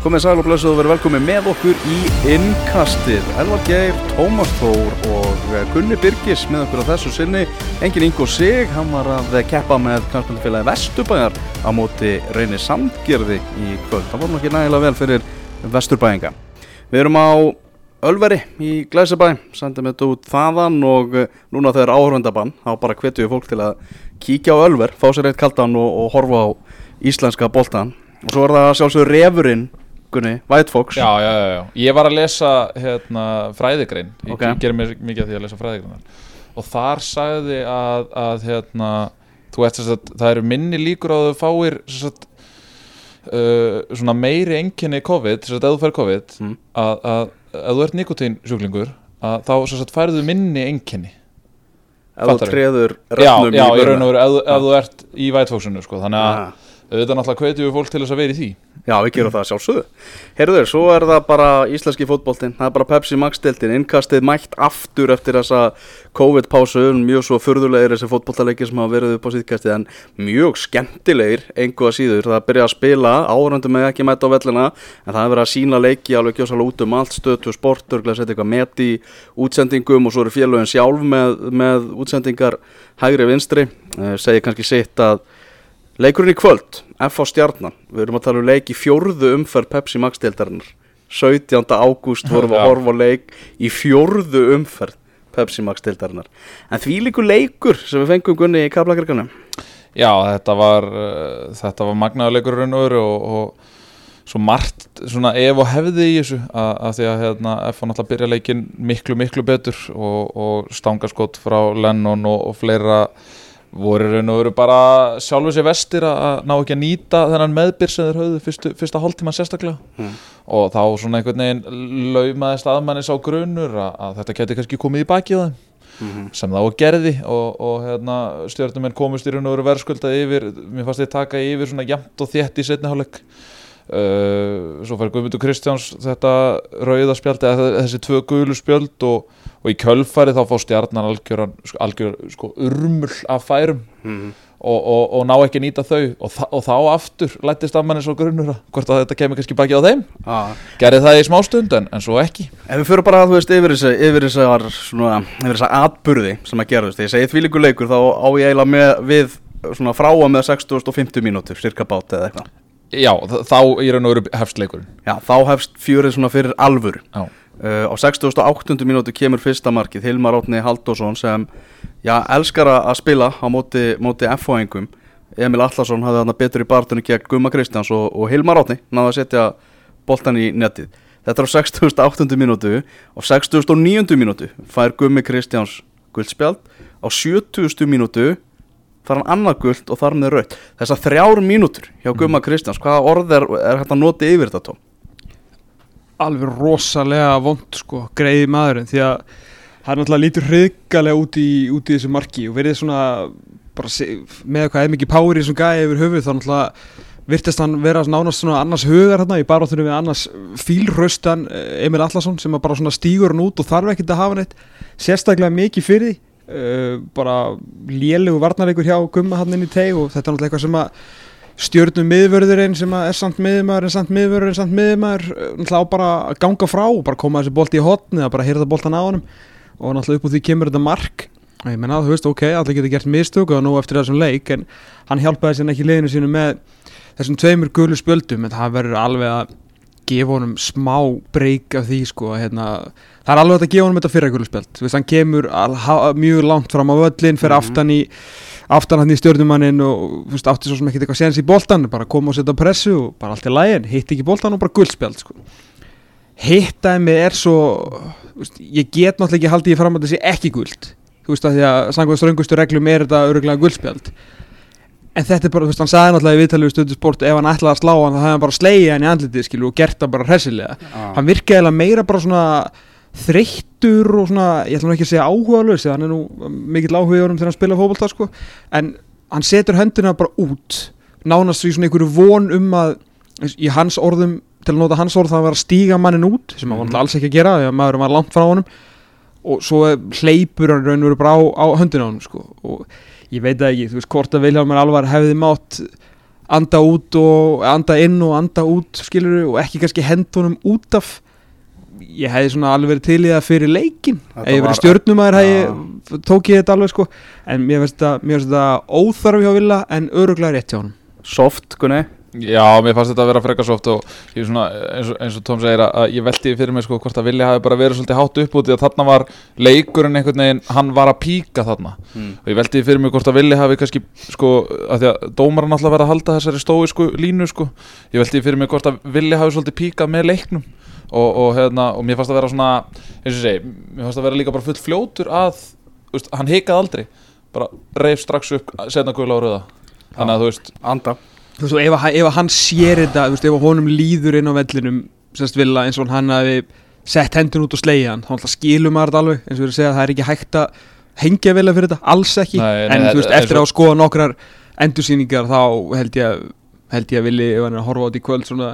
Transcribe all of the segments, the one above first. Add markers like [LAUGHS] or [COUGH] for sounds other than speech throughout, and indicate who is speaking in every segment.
Speaker 1: Komið sæl og blessuð og verið velkomið með okkur í innkastið. Elvar Geir, Tómas Þór og Gunni Birgis með okkur á þessu sinni. Engin Ingo Sig, hann var að keppa með knallspillfélagi Vesturbæjar á móti reyni Sandgerði í kvöld. Það voru nokkið nægilega vel fyrir Vesturbæjinga. Við erum á Ölveri í Glæsabæ, sendum þetta út þaðan og núna þegar áhörvendabann, þá bara hvetjum við fólk til að kíkja á Ölver, fá sér eitt kaldan og, og horfa á íslenska boltan. Og svo er það sjálfsögur refurinn Gunni, White Fox
Speaker 2: Já, já, já, já, ég var að lesa hérna, fræðigrein, ég
Speaker 1: Ok.
Speaker 2: okay. gerir mér mikið að því að lesa fræðigreinar og þar sagði að, að hérna, þú veist þess að það eru minni líkur á að þú fáir að uh, svona meiri enginni COVID, þess að ef þú fær COVID
Speaker 1: Mm.
Speaker 2: að, að, að þú ert nikotín sjúklingur að þá að færðu minni enginni
Speaker 1: Ef þú treður
Speaker 2: Já, já,
Speaker 1: í
Speaker 2: í raun og veru ef, þú ert í White Foxinu sko, þannig að
Speaker 1: Ah.
Speaker 2: Auðvitað náttúrulega hvetjum við fólk til þess að vera í því.
Speaker 1: Já, við gerum það sjálfsögðu. Herður, svo er það bara íslenski fótboltinn. Það er bara Pepsi Max-deltinn Innkastið mætt aftur eftir þessa COVID-pásu. Mjög svo furðulegir þessi fótboltaleikir sem hafa verið upp á síðkastið En mjög skemmtilegir, engu að síður. Það að byrja að spila, áhörundum með ekki mæta á vellina En það er verið að sína leiki alveg gjósalega út um allt. Stötu og Leikurinn í kvöld, F á stjarnan. Við erum að tala um leik í fjórðu umferð Pepsi Max deildarinnar. 17. ágúst vorum við að horfa á leik í fjórðu umferð Pepsi Max deildarinnar. En því líkur leikur sem við fengum gunni í kaplakarkanum
Speaker 2: Já, þetta var uh, þetta var magnaðuleikur raun og veru og, svo margt svona ef og hefði í þessu að, að því að hérna, F var náttúrulega byrja leikin miklu miklu betur og, og stangaskott frá Lennon og, og fleira voru raun og veru bara sjálfur sér vestir að, ná ekki að nýta þennan meðbyr sem þeir höfðu fyrstu, fyrsta hálftíma sérstaklega
Speaker 1: Mm.
Speaker 2: og þá svona einhvern veginn laumaðist aðmannis á grunur að, að þetta geti kannski komið í bakið þeim
Speaker 1: Mhm.
Speaker 2: sem það og gerði og, og hérna, stjórnumenn komust í raun og veru verðskulda yfir mér fannst þeir taka yfir svona jæmt og þétt í setni hálfleik uh, svo fær Guðmundur Kristjáns þetta rauða spjald eða þessi tvö gulu spjöld og, og í kjölfari þá fá stjarnan algjör, algjör sko, urmul af færum
Speaker 1: Mhm.
Speaker 2: og, og, og ná ekki að nýta þau og, og þá aftur lættist að manni svo grunnur að hvort að þetta kemur kannski bakið á þeim
Speaker 1: ah.
Speaker 2: gerði það í smástund en, en svo ekki
Speaker 1: Ef við fyrir bara þú veist yfir þessar svona, yfir þessa atburði sem að gerðust, þegar ég segi því líkur leikur þá á ég eiginlega með við svona frá að með 6050 mínútur, cirka bát eða eitthvað
Speaker 2: já, þá í raun og veru hefst leikurinn
Speaker 1: Já, þá hefst fjörið svona fyrir alvöru
Speaker 2: já,
Speaker 1: Uh, á 68. mínútu kemur fyrsta markið Hilmar Átni Halldórsson sem já, elskar að spila á móti, móti F-fóingum Emil Allarsson hafði þarna betur í bartunni gegn Gumma Kristjáns og, og Hilmar Átni náði að setja boltan í netið Þetta er á 68. mínútu og 69. mínútu fær Gummi Kristjáns guldspjald á 70. mínútu fær hann annað guld og þar með raut Þessar þrjár mínútur hjá Gumma Kristjáns hvaða orð er, er hægt að noti yfir þetta tóm?
Speaker 3: alveg rosalega vond sko, greiði maðurinn því að hann náttúrulega lítur hrigalega út í, út í þessu marki og verið svona se, með hvað er mikið í þessum gæði yfir höfuð þá náttúrulega virtist hann vera nánast svona annars hugar hérna í barátunum við annars fílraustan eh, Emil Allarsson sem að bara svona stígur hann út og þarf ekkert að hafa neitt sérstaklega mikið fyrir því uh, bara lélegu varnarleikur hjá Gumma hann inn í teg og þetta er náttúrulega eitthvað sem að stjörnum miðvörðurinn sem er samt miðmaður en samt miðvörður en samt miðmaður eh, náttúrulega bara að ganga frá og bara koma þessi bolti í hotni eða bara hýrða boltan á honum. Og náttúrulega upp úr því kemur þetta mark. Og ég menna að þú veist ok, allir getur gert mistök og nú eftir þessum leik en hann hjálpaði sér ekki liðinu sínu með þessum tveimur gulu spjöldum. En það verður alveg að gefa honum smá breyk af því sko að hérna, það er alveg að gefa honum þetta fyrra gulu spjöld þú veist hann kemur al, ha, mjög langt fram á völlin fyrir
Speaker 1: Mhm.
Speaker 3: aftan í aftan hann í stjórnumannin og veist, átti svo sem ekkert eitthvað séns í boltan bara koma og setja pressu og bara allt í lægin hitt ekki boltan og bara guldspjald sko. hittaði mig er svo veist, ég get náttúrulega ekki haldið í fram að þessi ekki guld þú veist að því að sangvað ströngustu reglum er þetta öruglega guldspjald en þetta er bara, þú veist, hann sagði náttúrulega í viðtalið við stundu sport ef hann ætlaði að slá hann þá hefði hann bara slegið hann í andlitið skilu og gert það bara hressilega. Hann virkaði eiginlega meira bara svona þreyttur og svona, ég ætla nú ekki að segja áhugaðlaus hann er nú mikill áhuga í orðum þegar hann spila fótbolta sko, en hann setur höndina bara út nánast í svona einhverju von um að í hans orðum, til að nota hans orð það var að stíga mannin út, sem hann var alls ekki að gera að og svo hleypur hann raun og veru bara á, á höndina á honum sko. og ég veit það ekki, þú veist hvort að Vilhelmur Alvar hefði mátt anda út og anda inn og anda út skilur og ekki kannski hendunum út af. Ég hefði svona alveg verið til í það fyrir leikin ef ég verið stjórnumæður ég- tók ég þetta alveg sko. En mér finnst þetta, mér finnst þetta óþarf hjá Villa en öruglega rétt hjá honum.
Speaker 1: Soft, Gunni
Speaker 2: Já, mér fannst þetta að vera frekar soft og ég er svona, eins og, eins og Tom segir að, ég veldi fyrir mig sko hvort að Vilja hafi bara verið svolítið hátt upp út því að þarna var leikurinn einhvern veginn, hann var að píka þarna.
Speaker 1: Mm.
Speaker 2: og ég veldi fyrir mig hvort að Vilja hafi kannski sko, að því að dómaran alltaf verið að halda þessari stói sko, línu sko, ég veldi fyrir mig hvort að Vilja hafi svolítið píkað með leiknum. Og, og, hérna, og mér fannst að vera svona eins og segi, mér fannst að vera líka bara full fljótur að, veist, hann hikaði aldrei. Bara reif strax upp setna guðla á rauða. Þannig að þú veist,
Speaker 1: Anda
Speaker 3: þú veist og ef, ef hann sér þetta þú veist ef honum líður inn á vellinum semst Villa eins og hann hafi sett hendun út og slegið hann þá skilur maður þetta alveg eins og við erum að segja að það er ekki hægt að hengja Villa fyrir þetta, alls ekki.
Speaker 2: Nei,
Speaker 3: en þú veist eftir að skoða nokkrar endursýningar þá held ég held ég að Villi ef hann er að horfa á þetta í kvöld svona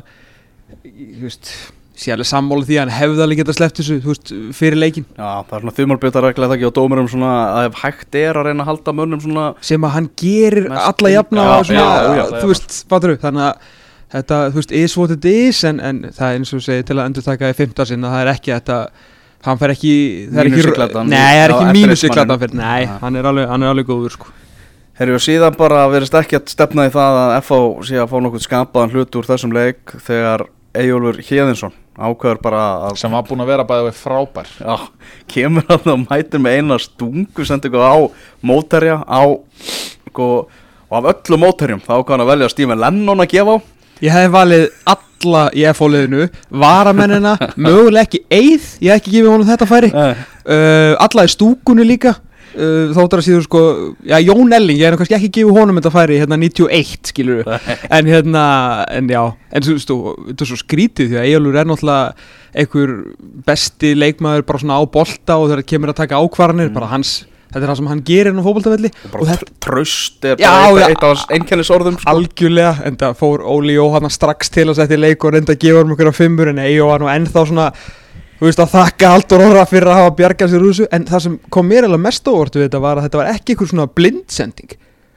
Speaker 3: þú veist sé alveg sammála því að hann hefði alveg geta sleppt þessu veist fyrir leikin
Speaker 1: Já, það er svona þumalbjötaregla það ekki á dómurum svona að ef hægt er að reyna að halda mönnum svona
Speaker 3: sem að hann gerir alla jafna og svona,
Speaker 1: já, já,
Speaker 3: þú veist, fattur þú þannig að þetta, þú veist, is what it is en, en það er eins og segir til að endur taka í fymta sinna, það er ekki þetta hann fer ekki, það er ekki nei, það er ekki
Speaker 1: eftir
Speaker 3: mínus í
Speaker 1: leikmanninn.
Speaker 3: gladdan fyrir, nei,
Speaker 1: Ja.
Speaker 3: hann er alveg, hann er alveg góður sko.
Speaker 1: Herri og síðan bara verist ekki að stefna í það að FH sé að fá nokkuð skapaðan hlut úr þessum leik þegar Eyjólfur Hjeðinsson ákveður bara að
Speaker 2: sem var búin að vera bæðið frábær.
Speaker 1: Já, kemur hann og mætir með eina stungu sendi eitthvað á móterja á sko, og af öllu móterjum þá hann að velja Stephen Lennon að gefa á.
Speaker 3: Ég hef valið alla í F-fóliðinu varamennina, [LAUGHS] mögulega ekki eið, ég hef ekki gefið honum þetta færi. Uh, alla í stúkunni líka uh, þóttar að síður sko já, Jón Elling, ég nú kannski ekki gefið honum þetta færi hérna 91 skilur en hérna, en já en þú veist, þetta er svo skrítið því að Eyjólfur er náttúrulega einhver besti leikmaður bara svona á bolta og þegar kemur að taka ákvarðanir, bara hans þetta er það sem hann gerir inn á fótboltavelli.
Speaker 1: Og
Speaker 3: þetta
Speaker 1: tr tröst er bara eitt, af hans einkennisorðum sko.
Speaker 3: algjörlega, en það fór Óli Jóhanna strax til að setja í leik og reynda að gefa um einhverja fimmur en Eyjó var nú ennþá svona þú veist að þakka Haldur Orra fyrir að hafa bjargað sér úr þessu en það sem kom mér alveg mest óvart við þetta var að þetta var ekki einhver svona blindsending.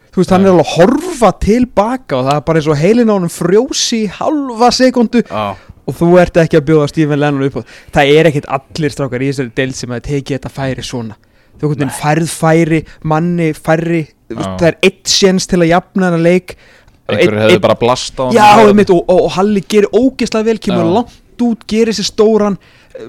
Speaker 3: Þú veist, hann er alveg að horfa tilbaka og það er bara eins og heilin á honum frjósi halva sekundu
Speaker 1: Já,
Speaker 3: og þú ert ekki að bjóða Stephen Lennon upp á það er ekkit allir strákar í þessari deild sem að teki þetta færi svona. Þú veist, færð færi, manni veist,
Speaker 2: Já.
Speaker 3: það er eitt séns til að jafna hana leik.
Speaker 2: Einhverju hefði bara blast á
Speaker 3: Já, einmitt, og, og, og Halli gerir ógeðslega vel kemur
Speaker 2: Já.
Speaker 3: langt út, gerir sér stóran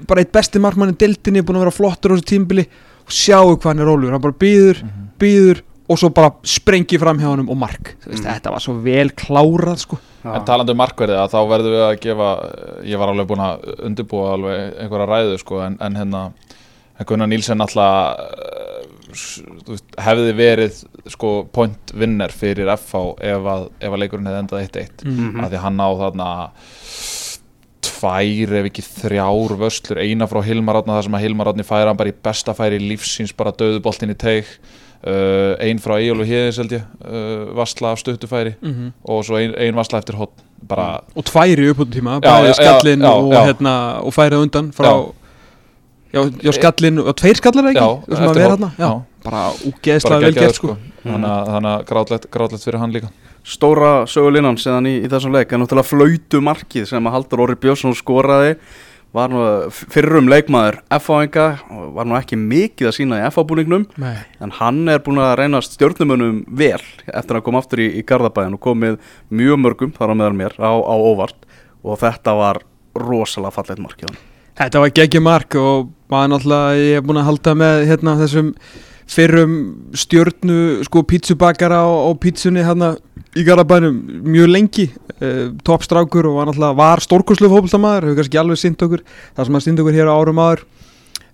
Speaker 3: bara eitt besti markmann í deildinni búin að vera flottur á þessu tímbili og sjáu hvað hann er rólegur, hann bara býður,
Speaker 2: Mhm.
Speaker 3: býður og svo bara sprengi fram hjá honum og mark veist,
Speaker 1: Mhm.
Speaker 3: þetta var svo vel klárað sko.
Speaker 1: já.
Speaker 2: En talandi um markverðið þá verðum við að gefa ég var alveg búin að undirbúa alveg einhverja ræðu sko en, en hérna Gunnar Nílsen alltaf hefði verið sko point vinner fyrir FH ef að, ef að leikurinn hefði endað 1-1
Speaker 1: Mhm.
Speaker 2: af því hann á þarna tvær ef ekki þrjár vöslur, eina frá Hilmar Átna þar sem að Hilmar Átni færa hann bara í besta færi lífsins, bara döðu boltin í teig. Uh, ein frá Egil og Híðis held ég, uh, vassla af stuttufæri
Speaker 3: Mhm.
Speaker 2: og svo ein, ein vassla eftir hotn bara,
Speaker 3: og tværi upp út tíma,
Speaker 2: Já,
Speaker 3: bæði
Speaker 2: já,
Speaker 3: og,
Speaker 2: já.
Speaker 3: hérna, og færið undan frá
Speaker 2: Já.
Speaker 3: já, já skallinn og tveir skallar ekki?
Speaker 2: Já,
Speaker 3: sem að vera hérna, já, bara úgeðslega vel gert sko.
Speaker 2: þannig að, þannig að grátlegt fyrir hann líka
Speaker 1: Stóra sögulínan síðan í, í þessum leik. En náttúrulega flautu markið sem að Haldur Orri Björnsson skoraði var nú fyrrum leikmaður F-áinga og var nú ekki mikið að sína í F-ábúningnum
Speaker 3: Nei.
Speaker 1: en hann er búin að reynast stjórnumunum vel eftir að koma aftur í, í Garðabæðin og komið mjög mörgum þar á meðal mér á, á óvart. Og þetta var rosalega fallegt markið
Speaker 3: Þetta var geggjum mark og maður náttúrulega, ég er búin að halda með hérna þessum fyrrum stjörnu sko pítsubakara á, á pítsunni hérna í Garabænum mjög lengi uh, toppstrákur og var náttúrulega var stórkurslu fókbaltamaður, hefur kannski alveg sýnt okkur það sem að sýnt okkur hér á árum áður.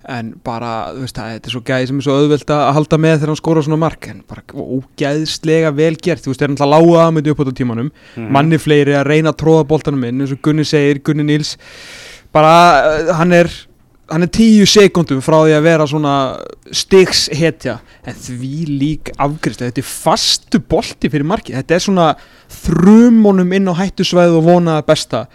Speaker 3: En bara, þú veist það, þetta er svo gæði sem er svo auðvelt að halda með þegar hann skóra svona mark en bara ógæðslega vel gert. Þú veist, það er náttúrulega lága aðmyndi upp á tímanum
Speaker 1: Mhm.
Speaker 3: manni fleiri að reyna að tróða boltanum inn eins og Gunni segir, Gunni Níls. Bara uh, hann er hann er tíu sekundum frá því að vera svona stigs hetja en því lík afgrist þetta er fastu bolti fyrir markið. Þetta er svona þrumunum inn á hættusvæðu og vona það besta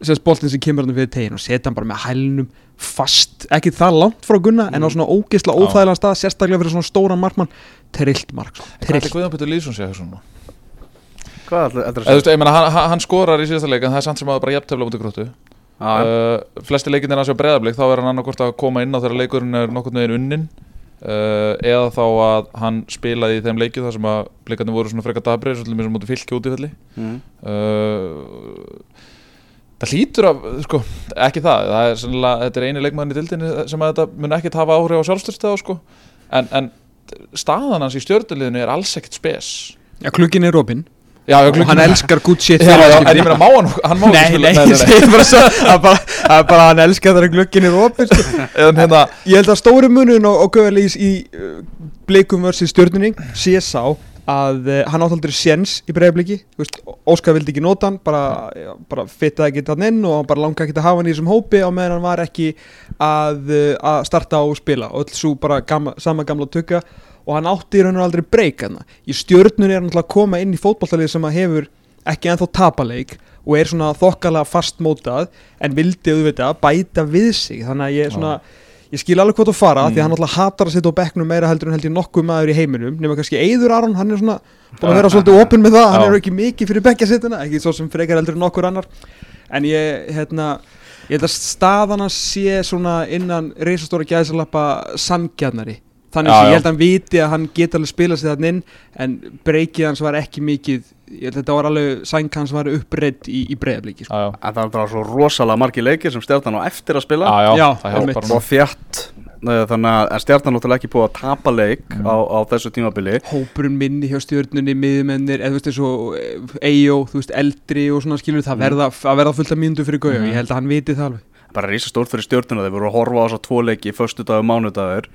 Speaker 3: sérst boltin sem kemur hann fyrir tegin og setja hann bara með hælnum fast, ekki það langt frá Gunna en á svona ógeðslega
Speaker 2: Já.
Speaker 3: óþægilega stað sérstaklega fyrir svona stóran markmann. Trillt mark, sko.
Speaker 2: Hvað er
Speaker 3: trillt.
Speaker 2: Guðjón Pétur Lýðsson þessu nú?
Speaker 1: Hvað
Speaker 2: ég meina, hann, skorar í síðasta leik en það er samt sem að bara jafntefla mútið gróttu.
Speaker 1: Já,
Speaker 2: uh, flesti leikin er hans á breyðablík þá er hann annarkvort að koma inn á þegar leikurinn er nokkurn veginn unnin uh, eða þá að hann spilaði í þeim leikju þar sem að blikarnir voru svona frekar dabrið svolítið sem mútið fylki út í felli
Speaker 1: mm.
Speaker 2: uh, það hlýtur af sko, ekki það, það er sennilega, þetta er eini leikmann í dildinni sem að þetta mun ekkert hafa áhrif á sjálfstyrstu sko. en, en staðan hans í stjórnuliðinu er alls ekkert spes
Speaker 3: Já, klukkin er opinn
Speaker 2: já,
Speaker 3: og hann elskar good shit
Speaker 2: já, já, en ég meina, má hann, hann má
Speaker 3: Nei, nei, ég segi bara svo er bara, er bara hann elskar þegar glukkin er opinn sko. [LAUGHS]
Speaker 2: hérna,
Speaker 3: Ég held að stóri munun og, og göðalís í uh, blikum versus stjórnunni sé sá að uh, hann átt aldrei séns í breiðabliki Óskar vildi ekki nota hann bara, bara fittaði ekki þann inn og hann bara langa ekki að hafa hann í þessum hópi á meðan hann var ekki að, uh, að starta og spila. Og öll svo bara gamma, sama gamla tukka og hann átti í raun og aldrei breyk hann í stjórnunni er hann alltaf að koma inn í fótballtalið sem að hefur ekki ennþá tapaleik og er svona þokkalega fastmótað en vildi auðvitað bæta við sig. Þannig að ég svona ég skil alveg hvað þú fara því að hann alltaf hatar að sitja á bekknum meira heldur en held ég nokkuð maður í heiminum nema kannski Eiður Aron, hann er svona búin að vera svolítið opinn með það, hann er ekki mikið fyrir bekkjasittuna, ekki svo sem frekar heldur en nokkur annar. En ég, hérna ég held að staðan hans sé svona innan reisastóra gæðsalappa samgjarnari þannig að ég held að hann viti að hann geti alveg spilað sér þannig inn en breykið hans var ekki mikið ég held að þetta var alveg sæng hans var uppreitt í, í breyðabliki sko.
Speaker 1: En það er bara svo rosalega margi leikir sem stjarnan á eftir að spila
Speaker 2: já, já,
Speaker 3: Já,
Speaker 2: það hjálpar
Speaker 3: einmitt.
Speaker 2: nú.
Speaker 1: og þjætt eh, þannig að en stjarnan náttúrulega ekki búið að tapa leik
Speaker 2: Mm.
Speaker 1: á, á þessu tímabili
Speaker 3: hópurinn minni hjá stjórnunni, miðmennir eða þú veist eins og Eyjó, þú veist eldri og svona skilur það verða, að verða fullt af mínútu fyrir Gauja,
Speaker 2: Mhm.
Speaker 3: ég held að hann viti það alveg
Speaker 1: bara rísa stórt fyrir stjórnuna þeir voru að horfa á þessa tvo leiki föstu dag og mánudagur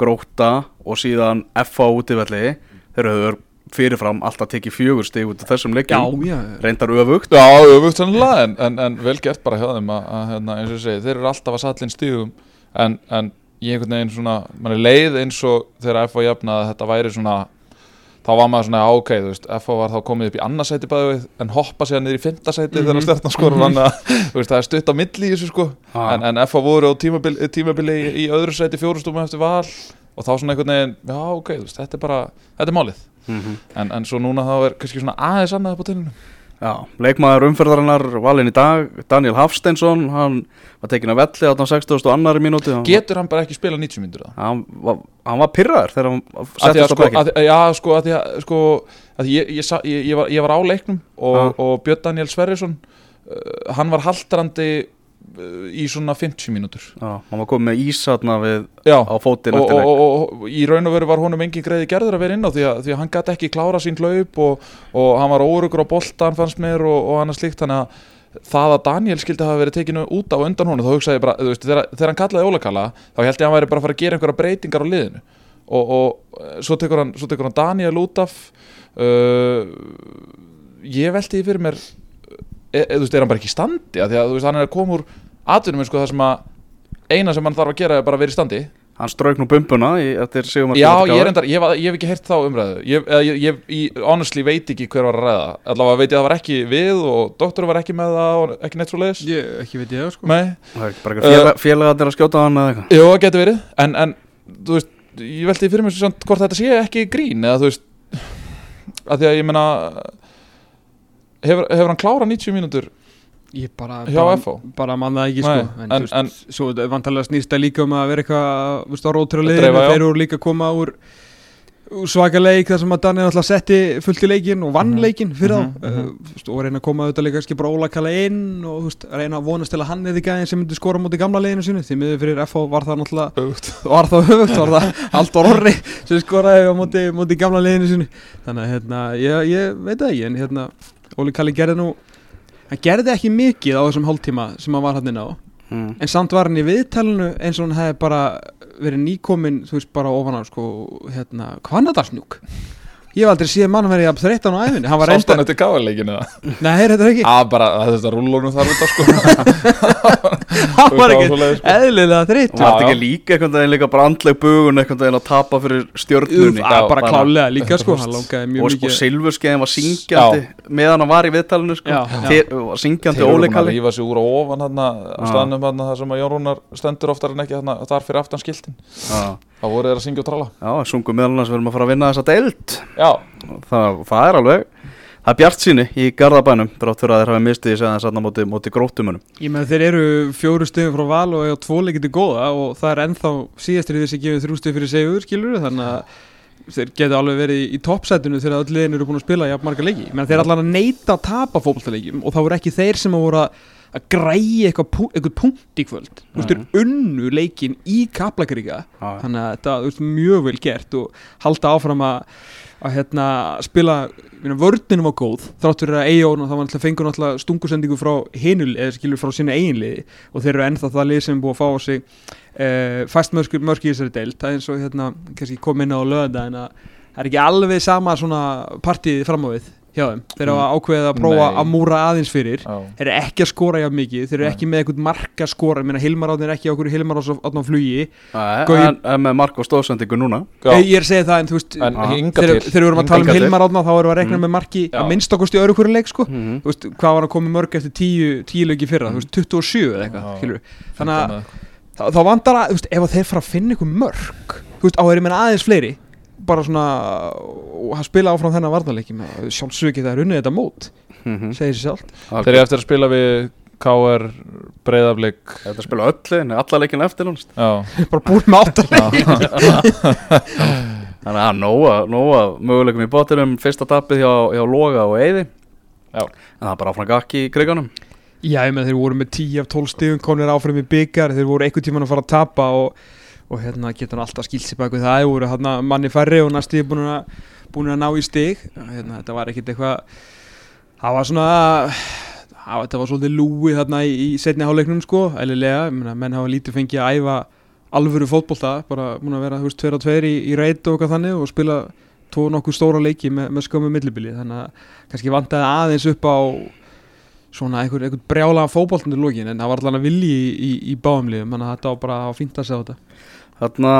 Speaker 1: gróta og síðan FA útivelli. Þeir höfðu fyrirfram alltaf tekið fjögur stig út af þessum leikjum.
Speaker 3: Já,
Speaker 1: reyndar öfugt.
Speaker 2: Já, öfugt sannlega en, en, en vel gert bara hjá þeim að, að hérna, eins og ég segi, þeir eru alltaf að sallin stígum en, en ég einhvern veginn svona mann er leið eins og þegar FH jafnaði að þetta væri svona þá var maður svona, ok, þú veist, FH var þá komið upp í annarsæti bæði við, en hoppa sér niður í fimmtasæti
Speaker 3: Mhm.
Speaker 2: þegar stjarnan skorur hann að, þú veist, það er stutt á milli í þessu sko,
Speaker 1: Ha.
Speaker 2: en, en FH voru á tímabili, tímabili í, í öðru sæti fjórustúmum eftir val og þá svona einhvern veginn, já, ok, þú veist, þetta er bara, þetta er málið,
Speaker 1: mm
Speaker 2: en, en svo núna þá er kannski svona aðeins annað upp á tilinu.
Speaker 1: Já, leikmaður umferðarinnar valinn í dag Daniel Hafsteinsson, hann var tekin að velli á 60. og annari mínúti
Speaker 2: Getur hann bara ekki spila 90 myndur það?
Speaker 1: hann, hann var pyrraður þegar hann settist á
Speaker 2: sko,
Speaker 1: bekkin
Speaker 2: að, já sko að því að sko að ég, ég, ég, var, ég var á leiknum og, og Björn Daniel Sverrisson uh, hann var haldrandi í svona 50 mínútur.
Speaker 1: Já, hann var komið með ísatna við
Speaker 2: já
Speaker 1: á fótinn
Speaker 2: og, og, og, og í raun og veru var honum engin greiði gerður að vera inn á því að, því að hann gæti ekki klára sín hlaup og, og hann var órugur á boltan fannst mér og, hann er slíkt. Þannig að það að Daniel skildi hafa verið tekinu út á undan honum þá hugsaði ég bara, þú veist, þegar, þegar hann kallaði Ólakalla þá held ég að hann væri bara að fara að gera einhverja breytingar á liðinu. Og, og eh, svo, tekur hann, svo tekur hann Daniel út af. Uh, ég velti því fyrir mér e, e, þú veist, er hann bara ekki í standi? Að því að þú veist, hann er að koma úr atvinnum sko, það sem að eina sem hann þarf að gera er bara að vera í standi.
Speaker 1: Hann strauk nú bumbuna í, eftir sigum
Speaker 2: Já, ég, er endar, ég, hef, ég hef ekki heyrt þá umræðu. Ég, eða ég, ég, ég honestly veit ekki hver var að ræða. Allavega veit ég að það var ekki við og doktor var ekki með það og ekki neitt svo leiðis
Speaker 3: ég, ekki veit ég sko.
Speaker 2: Nei,
Speaker 1: Það er ekki bara eitthvað félag, félagarnir að skjóta á hann eða eitthvað.
Speaker 2: Það getur verið. En, en veist, ég velti fyrir mér samt hvort þetta sé ekki grín Eða þú veist að Því að ég meina Hefur, hefur hann klárað 90 mínútur
Speaker 3: ég bara, bara, bara mann það ekki
Speaker 2: Nei,
Speaker 3: sko en,
Speaker 2: en-
Speaker 3: en, en svo vantarlega snýst það líka um að vera eitthvað veist á
Speaker 2: Að já.
Speaker 3: þeir eru líka að koma úr, úr svaka leik þar sem að Daniel alltaf setti fullt í leikin og vann
Speaker 2: Mhm.
Speaker 3: leikin fyrir
Speaker 2: Mhm,
Speaker 3: þá uh, þú veist, og reyna að koma auðvitað líka kannski bara ólakala inn og veist, reyna að vonast til að hann eða gæðin sem myndi skora mútið gamla leginu sinu því miður fyrir FH var það náttúrulega var það höfugt, var það Haldur Orri sem skoraði móti gamla leginu sinu þannig að hérna, ég, ég veit það ekki en hérna, Óli Kalli gerði nú hann gerði ekki mikið á þessum hálftíma sem hann var hann inn á
Speaker 1: mm.
Speaker 3: en samt var hann í viðtalinu eins og hann hefði bara verið nýkomin þú veist bara ofan á sko hérna, hvannadarsnjúk ég hef aldrei séð mann að 13 á æfinni hann var
Speaker 2: Sást hann
Speaker 3: reynda,
Speaker 2: eftir gáðarleikinu það?
Speaker 3: nei, þetta er ekki.
Speaker 2: Já, bara þetta rúlunum þar út á sko. [LAUGHS]
Speaker 3: Hann var
Speaker 2: Það
Speaker 3: ekki
Speaker 2: var svoleiðis, sko.
Speaker 3: eðlilega þreytt
Speaker 1: Var þetta
Speaker 2: já.
Speaker 1: ekki líka einhvern veginn líka bara andleg bugun einhvern veginn að tapa fyrir stjórnunni
Speaker 3: Já, bara
Speaker 1: bara-
Speaker 3: klálega líka sko, hann [LAUGHS]
Speaker 1: og sko
Speaker 3: mikið
Speaker 1: Silfurskeiðin var syngjandi meðan hann var í viðtalinu sko.
Speaker 3: Já, já.
Speaker 1: Þe- var syngjandi
Speaker 2: Þeir voru búin að rífa sig úr ofan hann á
Speaker 1: Já.
Speaker 2: staðnum hann þar sem að Jón Rúnar stendur oftar en ekki þarna, þar fyrir aftan þá voru þeir að syngja og tralla.
Speaker 1: Já, sungum meðal við erum að fara að vinna þessa deild.
Speaker 2: Já,
Speaker 1: það, það er alveg það er bjart síni í Garðabænum drátt fyrir að þeir hafi mistið í segðan sann á móti, móti grótumunum
Speaker 3: Ég með þeir eru fjóru stöðum frá val og eiga tvo leikindi góða og það er ennþá síðastir þessi gefið þrjú stöð fyrir segur skilur þannig að þeir getur alveg verið í toppsætinu þegar öll liðin eru búin að spila jafn marga leiki. Menn þeir er allan að neita að tapa fótballtaleikjum og það voru ekki þeir sem að voru að að græja eitthvað punkt í kvöld. Þú veist, þeir unnu leikin í Kaplakríka þannig að þetta er mjög vel gert og halda áfram að að hérna spila vördninu var góð, þrátt fyrir að og það var alltaf fengur alltaf stungusendingu frá hinul eða skilur frá sína eiginliði og þeir eru ennþá það lið sem er búið að fá á sig uh, fæst mörg í þessari deilt það er eins og hérna, kom inn á löða en að það er ekki alveg sama svona partíði fram á við hjá þeim. Þeir hafa mm. ákveðið að prófa Nei. að múra aðeins fyrir. Oh. þeir eru ekki að skora hjá mikið. Þeir eru ekki með eitthvað marka skora Minna, Hilmar áttin er ekki okkur í Hilmar áttin á flugi.
Speaker 1: En, en með marka og stóðsendingu núna.
Speaker 3: Ég, ég er að segja það en þú veist en, þegar, þegar við vorum að tala um Hilmar áttin þá erum við að rekna mm. með marki að minnst okkurst í öru hverju leik sko. mm. þú veist hvað var að koma mörg eftir tíu, tíu leiki fyrra? Þú veist 27 eða eitthvað þannig að þá vandar að ef þeir fara að finna ykkur mörg þú veist á þeir með aðeins fleiri bara svona að spila áfram þennan varnarleiki sjálfsögir það er unnið þetta mót mm -hmm. segir sér sjálf
Speaker 2: Þeir eru eftir að spila við K.R. Breiðaflik
Speaker 1: Þetta er að spila öllu, alla leikinu eftir [LAUGHS]
Speaker 3: bara búin með áttaleg [LAUGHS]
Speaker 1: Þannig að nóa, nóa möguleikum í bóttinum fyrsta tapið hjá, hjá Loga og Eyði en það er bara áfram gakki í kriganum.
Speaker 3: Já, ég með þeir voru með 10 af 12 stíðum konir áfram í byggar, þeir voru einhvern tíman að fara að tapa og og hérna getur hann alltaf skilt sér bak við það. Voru hérna manni færri og næstíði búin að búin að ná í stig. Hérna, þetta var ekkert eitthvað það var svona það, þetta var svolítið lúið þarna í, í setni háleiknum sko, eðlilega, menn hafa lítið fengið að æfa alvöru fótbolta bara múin að vera, þú veist, tveir á tveir í, í reit og eitthvað þannig og spila tvo nokkuð stóra leiki með, með skömmu millibili. Þannig að kannski vantaði aðeins upp á svona einhver, einhver brjála fókbóltundur lógin en það var alltaf vilji í, í, í báumliðum þannig að þetta var bara að fýnda sig á þetta.
Speaker 1: Þarna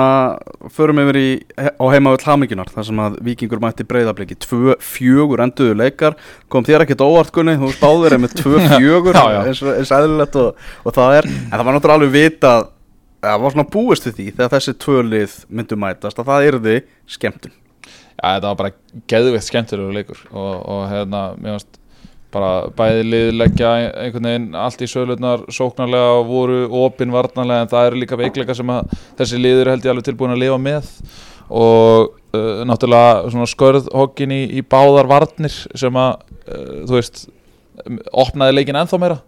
Speaker 1: förum við verið á heimavöld Haminginar þar sem að vikingur mætti breyðabliki tvö fjögur enduðu leikar. Kom þér ekkert óvartkunni, þú spáður með [LAUGHS] tvö fjögur eins og eðlilegt og, og það er, en það var náttúrulega alveg vita það var svona búist við því þegar þessi tvölið myndu mætast að það erði skemmtun.
Speaker 2: Já, þetta var bara geðvikt skemmtilegur leikur og, og hérna, mér finnst bara bæði liðleggja einhvern veginn allt í söglunar sóknarlega og voru opinvarnarlega en það eru líka veikleika sem að þessi liður held ég alveg tilbúin að lifa með. Og uh, náttúrulega skörðhokkin í, í báðar varnir sem að uh, þú veist opnaði leikin ennþá meira.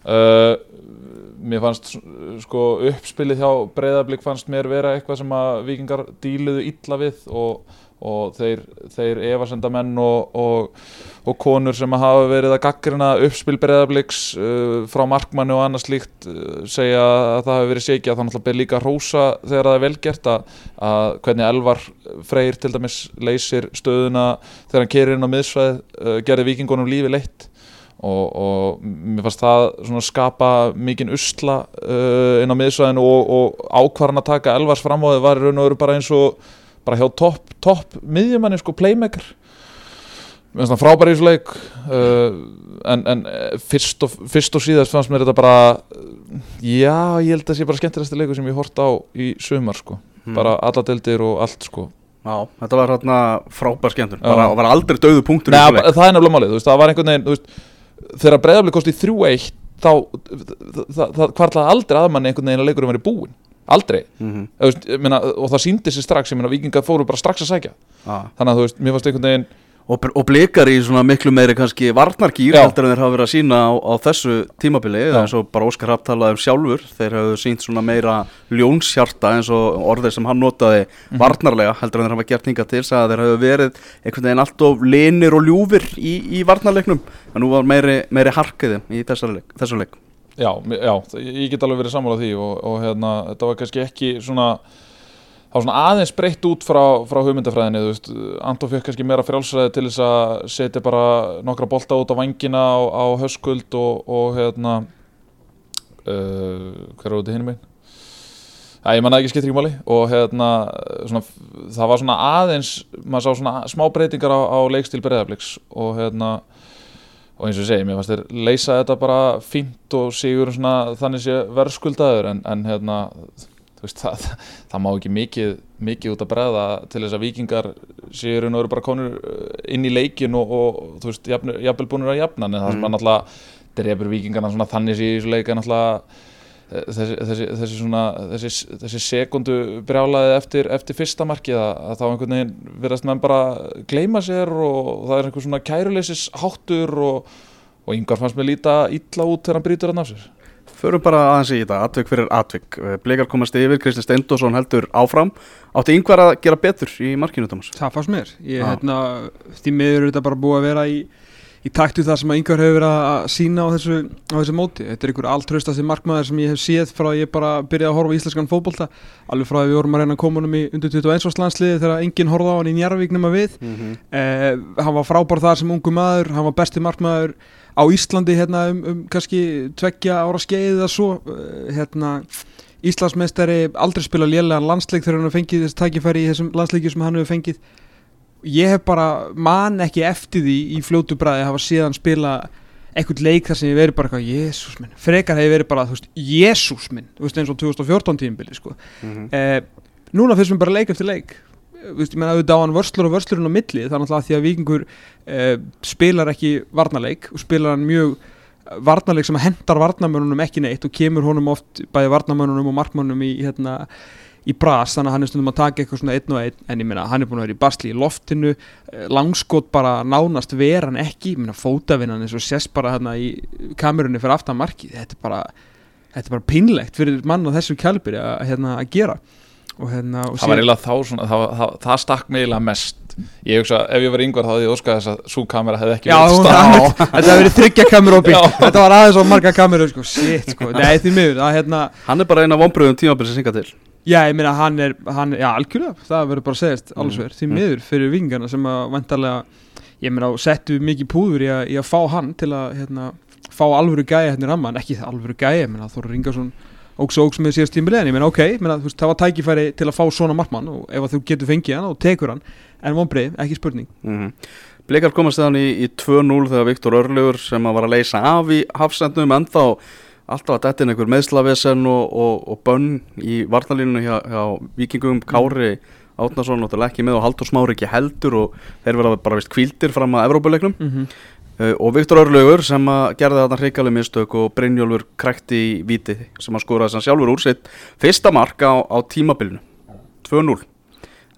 Speaker 2: Uh, mér fannst sko uppspilið hjá breyðarblik fannst mér vera eitthvað sem að vikingar díluðu illa við og og þeir, þeir evasendamenn og, og, og konur sem hafa verið að gaggrina uppspil breðabliks uh, frá markmannu og annars líkt uh, segja að það hefur verið sékja þá náttúrulega ber líka rósa þegar það er velgert að, að hvernig Elvar Freyr til dæmis leysir stöðuna þegar hann kerir inn á miðsvæð uh, gerði vikingunum lífi leitt. Og, og mér fannst það skapa mikinn usla uh, inn á miðsvæðinu og ákvarðan að taka Elvars fram á þau var raun og veru bara eins og bara hjá topp top miðjumanni sko playmaker. Með svona frábæri í þessu leik uh, en, en eh, fyrst, og, fyrst og síðast fannst mér þetta bara já, ég held að það sé bara skemmtilegast leiku sem ég hort á í sömur sko. Hmm. bara alla deldir og allt sko.
Speaker 1: Já, þetta var hérna frábær skemmtun. Bara var aldrei döðu punktur
Speaker 2: Nei, það er nefnilega málið, þú veist, það var einhvern veginn veist, þegar bregðarblið kosti 3-1 þá, það kvarlaði aldrei aðmanni einhvern veginn að leikurum verið búin aldrei. Mm -hmm. veist, meina, og það síndi sér strax ég meina vikingar fóru bara strax að sækja. Ah. þannig að þú veist, mér fannst einhvern veginn
Speaker 1: og, og blikar í svona miklu meiri kannski varnarkýr heldur en þeir hafa verið að sína á, á þessu tímabili eins og bara Óskar Rapp talaði um sjálfur. Þeir hafa sínt svona meira ljónshjarta eins og orðið sem hann notaði mm -hmm. varnarlega heldur en þeir hafa gert hinga til þess að þeir hafa verið einhvern veginn allt of linir og ljúfir í, í varnarleiknum. En nú var meiri, meiri harkiði í þessu leik
Speaker 2: Já, já, ég get alveg verið sammálað því og, og hérna, þetta var kannski ekki svona, það var svona aðeins breytt út frá, frá hugmyndafræðinni, þú veist, Anton fekk kannski meira frjálsræði til þess að setja bara nokkra bolta út á vangina á, á höskuld og, og hérna, uh, hver er í hinum einn? Það ég manna ekki skiptir ekki máli og hérna, svona, það var svona aðeins, maður sá svona smá breytingar á, á leikstíl Breðabliks og hérna, og eins og ég segi, mér fannst þér leysa þetta bara fínt og sigur svona, þannig sé verðskuldaður en, en hérna, veist, það, það má ekki mikið, mikið út að bregða til þess að vikingar séu raun og veru bara konur inn í leikin og, og þú veist, jafnvel búinur að jafna en það sem
Speaker 1: Mm.
Speaker 2: að náttúrulega drefur vikingarna svona þannig sér í þessu leika náttúrulega eh, þessi, þessi, þessi, svona, þessi, þessi sekundu brjálaði eftir, eftir fyrsta markið að, að þá einhvern veginn verðast menn bara gleyma sér og það er einhver svona kæruleysis háttur og, og yngvar fannst mér líta illa út þegar hann brýtur hann af sér.
Speaker 1: Förum bara aðeins í þetta, atvik fyrir atvik. Blikar komast yfir, Kristi Steindósson heldur áfram. Átti yngvar að gera betur í markinu, Thomas?
Speaker 3: Það fannst mér. Ég, hérna, því miður er þetta bara búið að vera í, í taktu það sem að yngvar hefur verið að sína á þessu, á þessu móti. Þetta er einhver alltraustasti markmaður sem ég hef séð frá að ég bara byrjaði að horfa á íslenskan fótbolta. Alveg frá að við vorum að reyna að koma honum í undir 21 árs landsliði þegar enginn horfði á hann í Njarvík nema við.
Speaker 1: Mm -hmm.
Speaker 3: eh, hann var frábær þar sem ungu maður hann var besti markmaður á Íslandi hérna um, um kannski tveggja ára skeið eða svo. Eh, hérna Íslandsmeistari aldrei spila lélegan landsleik þegar hann hefur fengið þessi tækifæri í þessum landsleikju sem hann hefur fengið ég hef bara man ekki eftir því í fljótu bræði að hafa síðan spila eitthvað leik þar sem ég verið bara eitthvað Jésús minn, frekar hefur verið bara Jésús minn, þú veist eins og 2014 tímbili sko. Eh, núna finnst mér bara leik eftir leik. Veist, ég meina auðvitað á hann vörslur og vörslurinn á milli þannig að því að vikingur eh, spilar ekki varnarleik og spilar hann mjög eh, varnarleik sem hendar varnarmönunum ekki neitt og kemur honum oft bæði varnarmönunum og markmönunum í, hérna, í bras þannig að hann er stundum að taka eitthvað svona einn og einn en ég meina hann er búin að vera í basli í loftinu eh, langskot bara nánast vera hann ekki, ég meina fótavinnan eins og sést bara hérna í kamerunni fyrir aftan markið þetta er bara, þetta er bara pinlegt fyrir mann á þessu kjálpir að, hérna, að gera. Og hérna og
Speaker 2: það var eiginlega þá svona, það, það, það stakk mig eiginlega mest. Ég hugsa, ef ég var yngvar þá hefði ég óskað þess að svo kamera hefði ekki verið
Speaker 3: hún,
Speaker 2: stað á. [LAUGHS]
Speaker 3: þetta hefur verið þryggja
Speaker 2: Já.
Speaker 3: Þetta var aðeins og marga kameru sko, Shit, sko, nei því miður að, hérna,
Speaker 1: Hann
Speaker 3: Já, ég meina hann er, hann, já, algjörlega Það verður bara að segjast alls verður Því
Speaker 1: Mm.
Speaker 3: miður fyrir vingarna sem að vantarlega Ég meina, settu mikið púður í að, í að fá hann Til að, hérna, fá alvöru gæja hérna í ramman Ekki það alvöru gæja, ég meina, Þóra Ringarsson Óks og óks með síðast tímbilið En ég meina, ok, ég meina, þú veist, það var tækifæri til að fá svona markmann Og ef þú getur fengið hann og tekur hann En vonbreið, ekki spurning
Speaker 1: mm Blikar komast þannig í, í 2-0 þegar Viktor Örlugur sem að var að leysa af í hafsendum ennþá alltaf að detta inn einhver meðslavesen og, og, og bönn í varnalínu hjá, hjá vikingum Kári Átnason náttúrulega ekki með og Haldur Smári ekki heldur og þeir verða bara vist kvíldir fram að Evrópuleiknum.
Speaker 3: Mm -hmm.
Speaker 1: uh, og Viktor Örlugur sem að gerði þarna hrikalið mistök og Brynjólfur krækti í víti sem að skora þess að sjálfur úr sitt fyrsta mark á, á tímabilinu. 2-0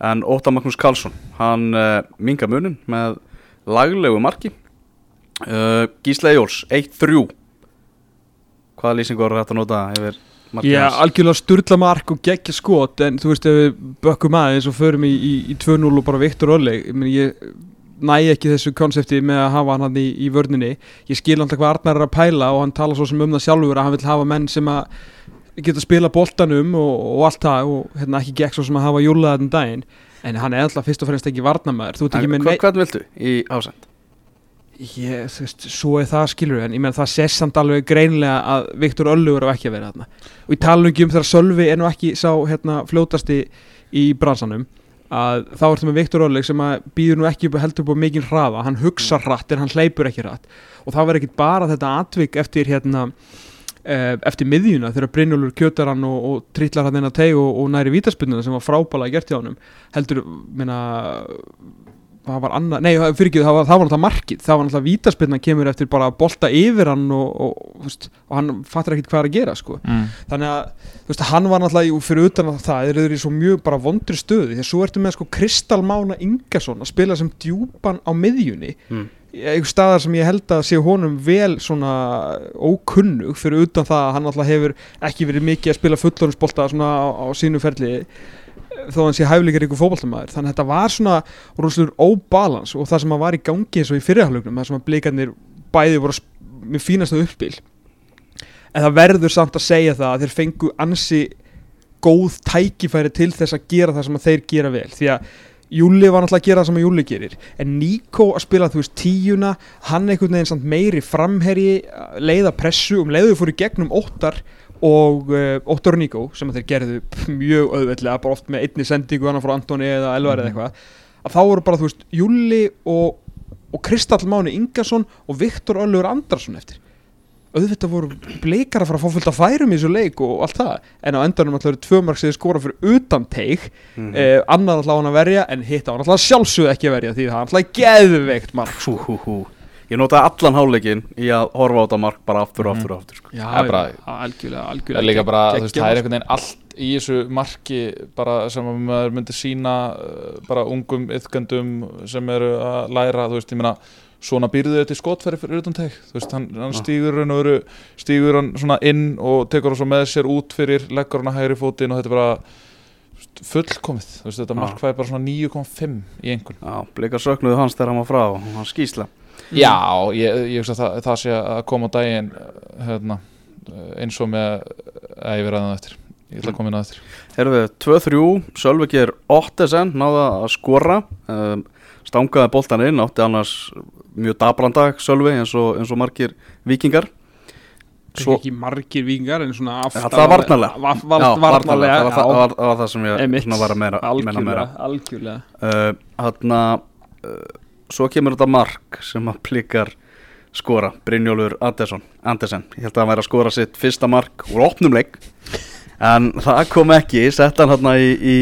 Speaker 1: en Óta Magnús Karlsson hann uh, minga munin með laglegu marki. Uh, Gísla Jóls 1-3 hvaða lýsingu voru þetta að nota yfir markið
Speaker 3: Já,
Speaker 1: hans?
Speaker 3: algjörlega sturla mark og geggja skot en þú veist ef við bökkum aðeins og förum í, í, í 2-0 og bara Viktor Örleg ég, ég næ ekki þessu konsepti með að hafa hann hann í, í vörninni ég skil alltaf hvað Arnar er að pæla og hann tala svo sem um það sjálfur að hann vil hafa menn sem að geta spila boltanum og, og allt það og hérna ekki gegn svo sem að hafa júlaðan daginn en hann er alltaf fyrst og fremst ekki varnamæður þú ert ekki
Speaker 1: En
Speaker 3: með
Speaker 1: hva-
Speaker 3: neitt
Speaker 1: Hvern viltu í ásend?
Speaker 3: Ég, þú veist, svo er það skilur en ég meina það sést samt alveg greinlega að Viktor Öllugur á ekki að vera þarna. Og ég tala nú ekki um þegar Sölvi er nú ekki sá hérna, fljótasti í bransanum að þá ertu með Viktor Öllug sem að býður nú ekki upp heldur upp á mikinn hraða. Hann hugsa hratt en hann hleypur ekki hratt. Og það verður ekki bara þetta atvik eftir hérna eh, eftir miðjuna þegar Brynjólfur kjötar hann og, og trillar hann inn að teg og, og næri vítaspunduna sem var frábælega gert hjá honum. Heldur, minna það var annað, nei fyrir ekki það var, það var náttúrulega markið, það var náttúrulega vítaspilna kemur eftir bara að bolta yfir hann og, og, þú veist, og hann fattar ekkit hvað er að gera sko.
Speaker 2: mm.
Speaker 3: þannig að þú veist, hann var í- fyrir utan að það, eru í svo mjög bara vondri stöðu, því að svo ertu með sko Kristal Mána Ingason að spila sem djúpan á miðjunni,
Speaker 1: Mm.
Speaker 3: Einhver staðar sem ég held að sé honum vel svona ókunnug fyrir utan það að hann alltaf hefur ekki verið mikið að spila fullorðinsbolta svona á, á sínu ferli þó að hann sé hæfleikar ykkur fótboltamæður þannig að þetta var svona rosalur óbalans og það sem að var í gangi eins og í fyrirhálfleiknum það sem að blikarnir bæði voru með fínasta uppspil. En það verður samt að segja það að þeir fengu ansi góð tækifæri til þess að gera það sem að þeir gera vel. Því að Júli var náttúrulega að gera það sem að Júli gerir. En Níko að spila þú veist tíuna hann einhvern veginn samt meiri framherji leiða pressu um leiðu fóru gegnum óttar og uh, Óttar og Níko sem þeir gerðu mjög auðveldlega bara oft með einni sendingu annar frá Antoni eða Elvar eða eitthvað að þá voru bara þú veist Júli og, og Kristall Máni Ingarsson og Viktor Öllur Andarsson eftir auðvitað voru bleikar að fara að fá fullt af færum í þessu leik og allt það en á endanum alltaf eru tvö mark sem þið skora fyrir utan teik
Speaker 1: Mhm.
Speaker 3: eh, annar alltaf á hann að verja en hitt á hann alltaf sjálfsögðu ekki að verja því það er alltaf geðveikt mark
Speaker 1: hú, hú, hú. Ég notaði allan háleikin í að horfa á þetta mark bara aftur og aftur og aftur sko.
Speaker 3: Já,
Speaker 2: Það er bara-
Speaker 3: algjörlega, algjörlega
Speaker 2: er líka bara, veist, það er einhvern veginn allt í þessu marki bara sem að maður myndi sína uh, bara ungum yðgöndum sem eru að læra, þú veist, ég meina svona býrðu þau til skotfæri fyrir utan teg þú veist, hann, hann stígur hann og veru stígur hann svona inn og tekur hann svo með sér út fyrir, leggur hann að hægri fótinn og þetta er bara fullkomið, þú veist, þetta
Speaker 1: Já.
Speaker 2: mark fæði bara svona 9,5 í einhvern
Speaker 1: Já, blikar söknuðu hans þegar hann var frá og hann skýsla.
Speaker 2: Já, ég, ég veist að það, það sé að koma á daginn hérna, eins og með að ég verði að það eftir. Ég ætla að koma inn að eftir.
Speaker 1: Herðu, 2-3, Sölvi ger Ottesen, náða að skora. Um, stangaði boltan inn, átti annars mjög dabrandag Sölvi eins og, eins og margir vikingar
Speaker 3: Svo, ekki margir vingar en svona aftan
Speaker 1: það var varnarlega.
Speaker 3: va, va,
Speaker 1: Já,
Speaker 3: varnarlega.
Speaker 1: var, það, var, það, var, það var sem ég svona var að meira, menna meira.
Speaker 3: Algjörlega, algjörlega.
Speaker 1: Uh, Þarna uh, svo kemur þetta mark sem að plikar skora, Brynjólfur Andersen, ég held að hann væri að skora sitt fyrsta mark úr opnum leik en það kom ekki, sett hann hérna í, í,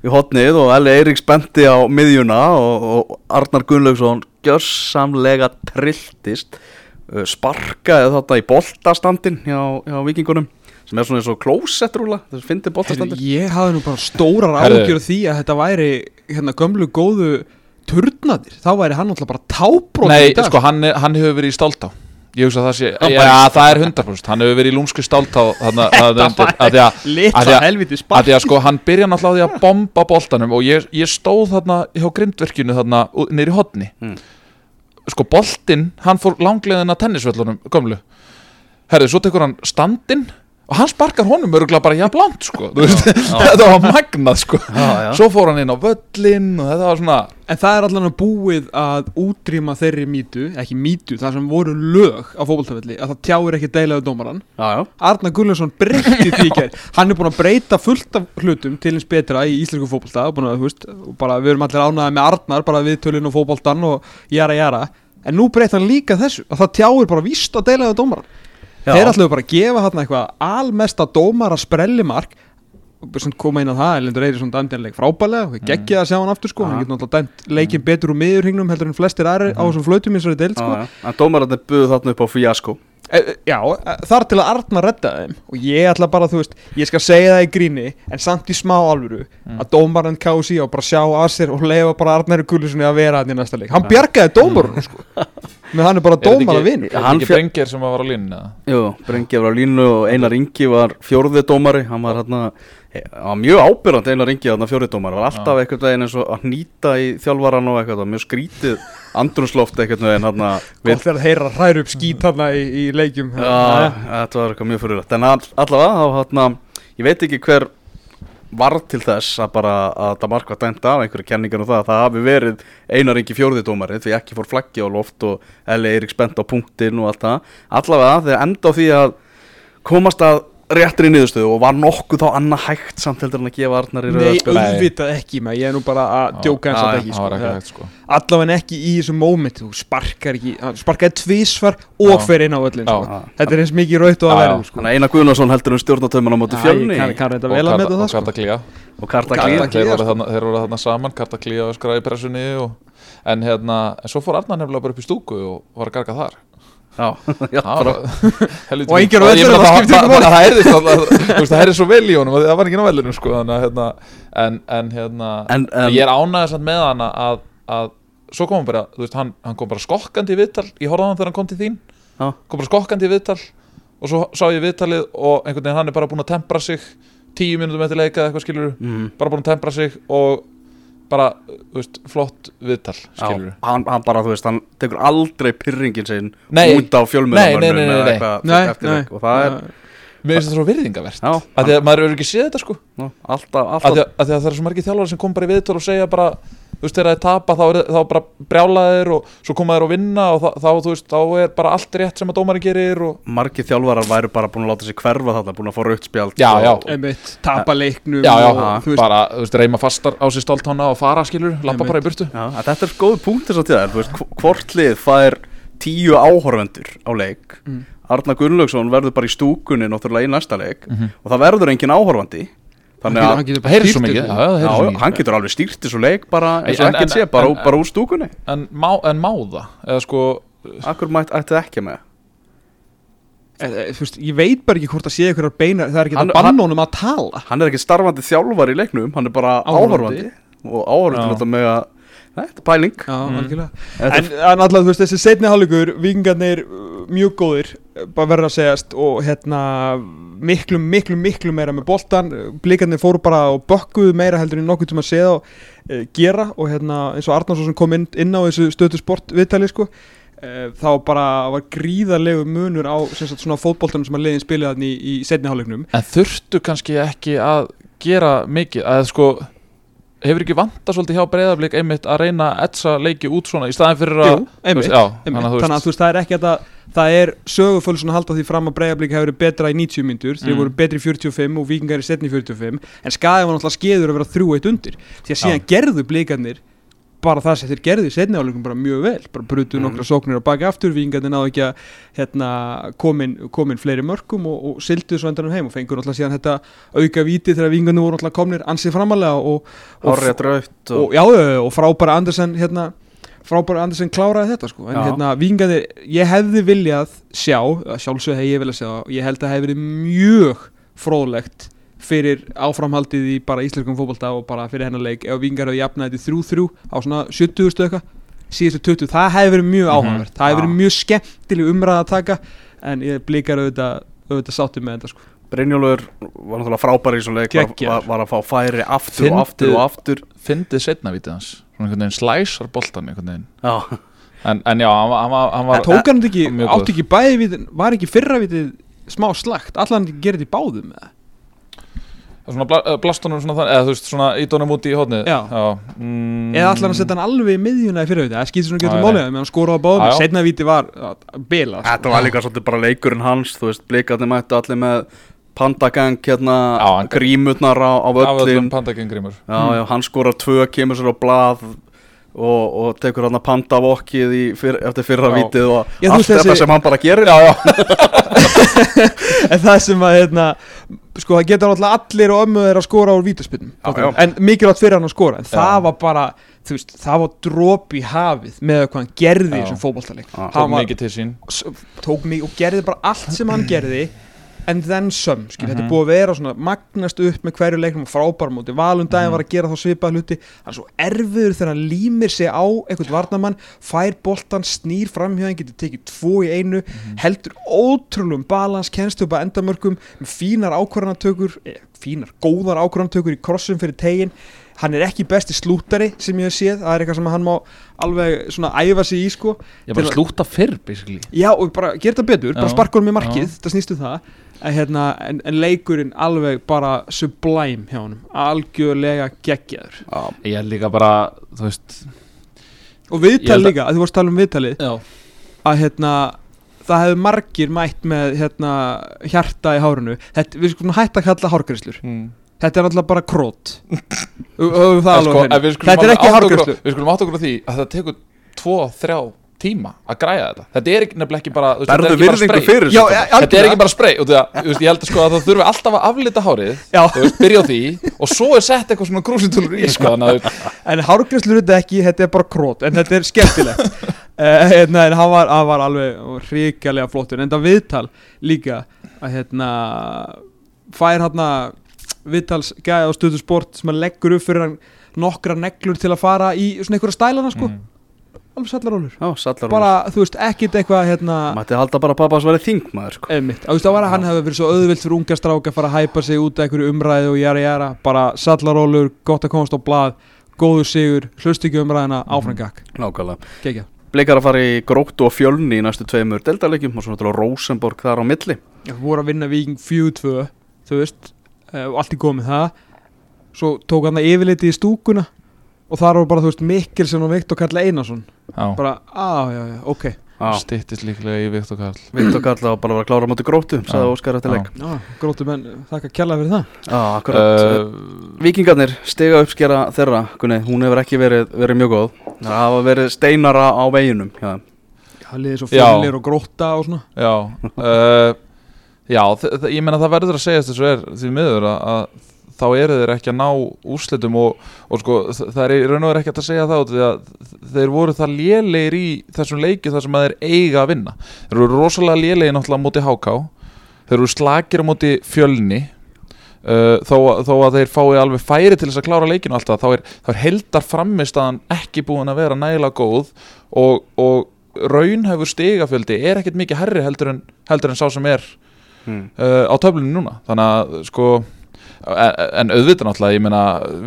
Speaker 1: í hotnið og Eli Eiríks benti á miðjuna og, og Arnar Gunnlaugsson gjörsamlega trilltist uh, sparkaði þarna í boltastandin hjá, hjá vikingunum sem er svona eins og klósettrúla þess að fyndi
Speaker 3: Heyrðu,
Speaker 1: boltastandin
Speaker 3: ég hafði nú bara stórar
Speaker 2: Heyrðu.
Speaker 3: ágjör því að þetta væri hérna gömlu góðu turnadir, þá væri hann alltaf bara tábróð
Speaker 2: Nei, sko, hann, er- hann hefur verið í stáltá Ég hugsa að það sé, já, það er 100% Hann hefur verið í lúmsku stáltá að að að að
Speaker 3: litla
Speaker 2: að-
Speaker 3: helviti
Speaker 2: að
Speaker 3: spark
Speaker 2: því að sko, hann byrja náttúrulega á því að bomba boltanum og ég, ég stóð þarna hjá grindverkinu þarna nýri hotni
Speaker 1: Mm.
Speaker 2: sko, boltinn, hann fór langleðin að tennisvöllunum, gömlu. Herðu, svo tekur hann standinn og hann sparkar honum örgulega bara jafn langt sko, [LAUGHS] þetta var magnað sko
Speaker 1: Já, já.
Speaker 2: svo fór hann inn á völlin og þetta var svona
Speaker 3: En það er allan að búið að útrýma þeirri mýtu, ekki mýtu, það sem voru lög á fótboltafelli, að það tjáir ekki deilaðu dómaran.
Speaker 1: Já, já,
Speaker 3: Arna Gullarsson breytti því gær. [LAUGHS] Hann er búin að breyta fullt af hlutum til eins betra í íslensku bara við erum allir ánæði með Arnar, bara viðtölinn og fótboltan og jara jara. En nú breytti hann líka þessu, að það tjáir bara víst að deilaðu dómaran. Þeir ætluðu bara að gefa hann eitthvað almesta dómara sprellimark. Og sem koma inn á það, Erlendur Eirísson dæmdi hann leik frábælega og geggið að sjá hann aftur sko,
Speaker 1: Já.
Speaker 3: hann getur náttúrulega dæmt leikin betur úr miðurhingnum heldur en flestir aðri á þessum flautum eins og þeir deild sko.
Speaker 1: Já, já. En dómararnir buðu þarna upp á fíasko
Speaker 3: e, e, Já, e, þar til að Arnar redda þeim. Og ég ætla bara, þú veist, ég skal segja það í gríni en samt í smá alvöru
Speaker 2: Mm.
Speaker 3: að dómarinn kási á bara sjá að sér og leifa bara Arnari Gullussoni að vera hann í næsta leik. Hann bjargaði dómarinn sko [LAUGHS] menn hann er bara dómara
Speaker 2: ekki-
Speaker 3: vinur.
Speaker 2: Er þetta ekki Brengir sem var á eða?
Speaker 1: Jú, Brengi var á línu og Einar Ingi var fjórði dómari. Hann var hérna hann var mjög ábyrrandi Einar Ingi þarna fjórði dómari. Var alltaf eitthvað veginn eins og að nýta í þjálfaran og eitthvað Mjög skrítið andrunsloft eitthvað veginn hérna
Speaker 3: Gott þegar þeir eru að hræra upp skít hann í, í leikjum.
Speaker 1: Já, þetta var eitthvað mjög fyrirlegt En all- allavega, þá hérna Ég veit ekki hver varð til þess að bara að það mark var dæmt af einhverju kenningar um það að það hafi verið Einar Ingi fjórði dómari því ekki fór flaggi á loft og Eli Eirík spennt á punktinn og allt það. Allavega þeir enda á því að komast að réttri niðurstöðu og var nokkuð þá annað hægt samt heldur en að gefa Arnar í
Speaker 3: Nei,
Speaker 1: rauðarspil
Speaker 2: Nei.
Speaker 3: auðvitað ekki maður, ég er nú bara að djóka eins og ekki sko.
Speaker 2: var ekki hægt sko
Speaker 3: allavega ekki í þessu móment þú sparkar ekki, hann sparkaði tvísvar og fer inn á öllin sko. þetta er eins mikið raut og að verða sko.
Speaker 1: Einar Guðnarsson heldur um stjórnatömmun á móti fjölni
Speaker 2: Og
Speaker 3: vel að
Speaker 2: Karta-
Speaker 3: með það
Speaker 2: og
Speaker 3: sko.
Speaker 2: Karta Klía
Speaker 1: og Karta
Speaker 3: Karta
Speaker 1: Klíð
Speaker 3: Klía.
Speaker 2: þeir voru
Speaker 3: sko.
Speaker 2: þarna, þeir voru þarna saman Karta Klía og skræði pressunni og, en hérna, en svo fór Arnar nefnilega bara upp í stúku og var að garga þar [LAUGHS] [LAUGHS]
Speaker 3: Og vellinum,
Speaker 2: meina,
Speaker 3: það
Speaker 2: heyrðist það- það- þú veist, það heyrði svo vel í honum það var ekki á vellinu sko, þannig að hérna, en, hérna ég er ánægðis með hana að, að svo kom hann bara, veist, hann, hann kom bara skokkandi í viðtal, ég horfði hann þegar hann kom til þín.
Speaker 1: Já,
Speaker 2: kom bara skokkandi í viðtal og svo sá ég viðtalið og einhvern veginn hann er bara búin að tempra sig tíu mínútum eftir leika eða eitthvað skilur
Speaker 1: mm,
Speaker 2: bara búin að tempra sig og bara, þú veist, flott viðtal
Speaker 1: já
Speaker 2: skilur
Speaker 1: hann, hann bara, þú veist, hann tekur aldrei pyrringin sinn
Speaker 2: Nei.
Speaker 1: út á fjölmjörnum
Speaker 2: Nei, nei, nei, nei, nei.
Speaker 3: nei,
Speaker 1: og það er,
Speaker 3: nei.
Speaker 2: mér finnst þetta svo virðingavert
Speaker 1: já,
Speaker 2: að því að maður eru ekki séð þetta sko
Speaker 1: já, alltaf,
Speaker 2: að
Speaker 1: alltaf
Speaker 2: því að, að því að það er svo margir þjálfari sem kom bara í viðtal og segja bara þú veist, þegar það er tapa þá er þá bara brjálaðir og svo koma þeir að vinna og þá, þá, þú veist, þá er bara allt rétt sem að dómari gerir og
Speaker 1: margir þjálfarar væru bara búin að láta sig hverfa þarna búin að fá rautt spjald
Speaker 2: Já,
Speaker 1: og,
Speaker 2: já.
Speaker 3: einmitt, tapa leiknum
Speaker 2: já, já,
Speaker 3: og, þú veist,
Speaker 2: bara, þú veist, reyma fastar á sér stoltána og fara, skilur, lappa bara í burtu
Speaker 1: Já, þetta er góð punkt þess að tíða þú veist, hv- hvort lið fær tíu áhorfendur á leik
Speaker 3: Mm.
Speaker 1: Arna Gunnlaugsson verður bara í stúkunni náttúrulega í næsta leik
Speaker 2: Mhm.
Speaker 1: og það verður engin áhorfandi þannig að
Speaker 3: hann getur
Speaker 2: Það heyrðir svo
Speaker 3: stýrt
Speaker 2: mikið. það
Speaker 1: hann getur alveg stýrt þessu leik bara eins og
Speaker 2: En-
Speaker 1: ekkert
Speaker 2: en-
Speaker 1: sé, bara,
Speaker 2: en-
Speaker 1: bara úr stúkunni.
Speaker 2: En má, en má það? Eða sko
Speaker 1: Akkur mætt ætti það ekki með?
Speaker 3: Þú veist, ég veit bara ekki hvort það sé einhverjar beinar það er ekki að banna honum að tala.
Speaker 1: Hann er ekki starfandi þjálfar í leiknum, hann er bara
Speaker 3: Áhorfandi.
Speaker 1: áhorfandi. Og þetta með að þetta er pæling.
Speaker 3: Já,
Speaker 2: Mm.
Speaker 3: en, en alltaf, þú veist, þessi setni hálfleikur vikingarnir uh, mjög góðir bara verður að segjast og hérna miklu, miklu, miklu meira með boltan blikarnir fóru bara og bökkuðu meira heldur en nokkuð tíma að segja og uh, gera og hérna eins og Arnarsson kom inn, inn á þessu stötu sport viðtali sko uh, þá bara var gríðarlegu munur á sem sagt, svona fótboltanum sem að leiðin spilaði þarna í, í setni hálfleiknum.
Speaker 2: En þurftu kannski ekki að gera mikið? Að sko hefur ekki vanta svolítið hjá breyðablík einmitt að reyna að etsa leiki út svona í staðin fyrir að
Speaker 3: Jú, einmitt,
Speaker 2: já,
Speaker 3: einmitt.
Speaker 2: þannig að þú
Speaker 3: þannig að þú veist, það er ekki að það, það er sögufull svona að halda því fram að breyðablík hefur verið betra í 90 myndur, þeir
Speaker 2: Mm.
Speaker 3: voru betri í 45 og vikingar í setni í 45, en skæði var náttúrulega skeður að vera 3-1 undir, því að síðan gerðu blíkarnir bara það sem þeir gerðu í setni áleikum bara mjög vel, bara brutu
Speaker 1: Mm.
Speaker 3: nokkra sóknir á baki aftur, vikingarnir náðu ekki að hérna, komin, komin fleiri mörkum og, og sildu svo endanum heim og fengur náttúrulega síðan þetta auka víti þegar vikingarnir voru náttúrulega komnir ansið framalega og, og,
Speaker 1: og
Speaker 3: og, já, frábæra Andersen hérna, frábæra Andersen kláraði þetta sko. en
Speaker 1: Já.
Speaker 3: hérna, vingaðir, ég hefði viljað sjá, sjálfsög hefði ég viljað sjá ég held að það hefði verið mjög fróðlegt fyrir áframhaldið í bara íslenskum fótbolta og bara fyrir hennar leik. Ef vingar hefði jafnaði þetta 3-3 á svona 70 stu eitthvað síðustu 20, það hefði verið mjög
Speaker 2: Mhm.
Speaker 3: áhugavert. Það hefði
Speaker 1: Já.
Speaker 3: verið mjög skemmtileg umræða að taka en ég blikar auðvitað, auðvitað sátti með þetta sko.
Speaker 1: Brynjólfur var náttúrulega frábær í svo leik var, var, var að fá færi aftur
Speaker 2: Fyndið-
Speaker 1: og aftur og aftur.
Speaker 2: fyndið setna vítið hans. Svona einhvern veginn slæsar boltan einhvern veginn.
Speaker 1: Já,
Speaker 2: en, en já, hann, var- hann, var- hann var
Speaker 3: en tók hann þetta ekki, átti ekki bæði við, var ekki fyrra vitið smá slagt, allan gerði þetta í báðum eða?
Speaker 2: Svona bla, eh, blastunum svona þannig eða þú veist svona ídónum út í hóðnið
Speaker 3: Já.
Speaker 2: mm,
Speaker 3: eða allan að setja hann alveg í miðjuna í fyrraviti það skýtur svona
Speaker 2: Já,
Speaker 3: getur
Speaker 2: já.
Speaker 3: málið meðan hann skóra á báðum.
Speaker 2: Já, já.
Speaker 3: setna viti var bila
Speaker 1: þetta var líka svolítið bara leikurinn hans Þú veist, blikarnir mættu allir með pandagang hérna,
Speaker 2: Já, hann-
Speaker 1: grímutnar á, á
Speaker 2: af öllum
Speaker 1: völlin
Speaker 2: pandagengrimur
Speaker 1: Já, já, hann skorar tvö, kemur sér á blað og, og tekur hann að pandavokkið í fyr, eftir fyrra
Speaker 2: Já.
Speaker 1: vítið og
Speaker 3: Já,
Speaker 1: allt þetta
Speaker 3: þessi-
Speaker 1: sem hann bara gerir
Speaker 2: já, já, [LAUGHS]
Speaker 3: en það sem að hérna, sko það getur alltaf allir og ömmu þeir að skora úr vítaspinnum en mikilvægt fyrir hann að skora. En
Speaker 2: Já.
Speaker 3: það var bara, þú veist, það var drop í hafið með hvað hann gerði í þessum fótballtaleik
Speaker 1: Já.
Speaker 2: tók
Speaker 3: hann var,
Speaker 2: mikið til sín.
Speaker 3: tók mig og gerði bara allt sem hann [CLEARS THROAT] gerði and then some, skil, þetta er
Speaker 2: Mhm.
Speaker 3: búið að vera svona magnast upp með hverju leiknum og frábæra móti, valundaginn
Speaker 2: Mhm.
Speaker 3: var að gera þá svipað hluti er svo erfiður þegar hann límir sig á einhvern varnamann, fær boltan snýr framhjöðin, getur tekið tvo í einu
Speaker 2: Mhm.
Speaker 3: heldur ótrúlum balans, kennst upp að endamörkum fínar ákvarðanatökur eh, fínar, góðar ákvarðanatökur í krossum fyrir tegin hann er ekki besti slútari sem ég hef séð, það er eitthvað sem hann má alveg svona æfa sig í sko
Speaker 2: ég bara slúta fyrr basically
Speaker 3: Já, og bara gera þetta betur, bara
Speaker 2: Já,
Speaker 3: sparka honum í markið,
Speaker 2: já.
Speaker 3: það snýst um það en, hérna, en, en leikurinn alveg bara sublime hjá honum. Algjörlega geggjaður.
Speaker 1: Já,
Speaker 2: ég er líka bara, veist
Speaker 3: og viðtal líka, að þú varst að tala um viðtalið.
Speaker 2: Já,
Speaker 3: að hérna það hefur margir mætt með hérna, hjarta í hárunu þetta, við skulum hætta að kalla hárgreislur
Speaker 2: mm.
Speaker 3: þetta er alltaf bara krót. [LAUGHS]
Speaker 2: Sko,
Speaker 3: þetta er ekki hárgreislur
Speaker 2: við skulum átt okkur á því að það tekur 2-3 tíma að græja þetta. Þetta er ekki nefnilega ekki bara þú veist, þetta er ekki bara spray.
Speaker 3: Já,
Speaker 2: þetta er ekki bara spray og það, þú veist, ég held að sko að það þurfi alltaf að aflita hárið veist, byrja á því og svo er sett eitthvað svona grúsintúlur í sko,
Speaker 3: en hárgreislur er þetta ekki, þetta er bara krót en þetta er skemmtilegt. Uh, [LAUGHS] hérna, en hann var, hann var alveg hrikalega flottur, en það viðtal líka að hérna fær hérna viðtals gæði á stöðu sport sem að leggur upp fyrir hann nokkra neglur til að fara í svona einhverja stælana sko,
Speaker 2: mm.
Speaker 3: Alveg sallarólur
Speaker 1: Já, sallar
Speaker 3: bara, þú veist, ekkit eitthvað hérna
Speaker 1: Mætti halda bara að pappas væri þingmaður sko.
Speaker 3: Einmitt, þú veist það var að hann hefði verið svo auðvilt fyrir unga strák að fara að hæpa sig út af einhverju umræðu og jara jara, bara sallarólur, gott að komast á blað, góður sigur, hlust ekki umræðina, áfram gakk,
Speaker 1: Nákvæmlega. Blikar að fara í gróttu og fjölni í næstu tveimur deildalegjum og svo náttúrulega Rosenborg þar á milli.
Speaker 3: Ég voru að vinna Viking 4-2, þú veist, eh, og allt í góð með það, svo tók hann það yfirleiti í stúkuna og þar var bara, þú veist, Mikkelsen og Viktor Karl Einarsson,
Speaker 2: já,
Speaker 3: bara, á, já, já, ok,
Speaker 1: Já,
Speaker 2: styttist líklega í Viktor Karl.
Speaker 1: Viktor Karl á bara að vera klára á móti gróttu sagði. Óskar eftir leik.
Speaker 3: Já, gróttu menn, þakka kjalla fyrir það.
Speaker 1: Já, akkurat. Uh, Víkingarnir stiga uppskera þeirra Gunni, hún hefur ekki verið, verið mjög góð. Það hafa verið steinara á veginum já.
Speaker 3: Já, Það liði svo
Speaker 2: Já.
Speaker 3: fjölnir og gróta og svona.
Speaker 2: Já, [LAUGHS] uh, já þ- þ- ég meina það verður að segjast þessu er því miður að, að þá eru þeir ekki að ná úrslitum og, og sko það er í raun og verið ekki að segja að þeir voru það lélegir í þessum leikju þar sem að þeir eiga að vinna. Þeir voru rosalega lélegir náttúrulega á móti HK þeir voru slakir á móti fjölni. Uh, þó, þó að þeir fái alveg færi til þess að klára leikinu alltaf þá er, þá er heldar frammistaðan ekki búin að vera nægilega góð og, og raunhæfur stigafjöldi er ekkert mikið herri heldur en, heldur en sá sem er
Speaker 1: mm.
Speaker 2: uh, á töflunum núna. Þannig að sko en, auðvitað náttúrulega, ég meina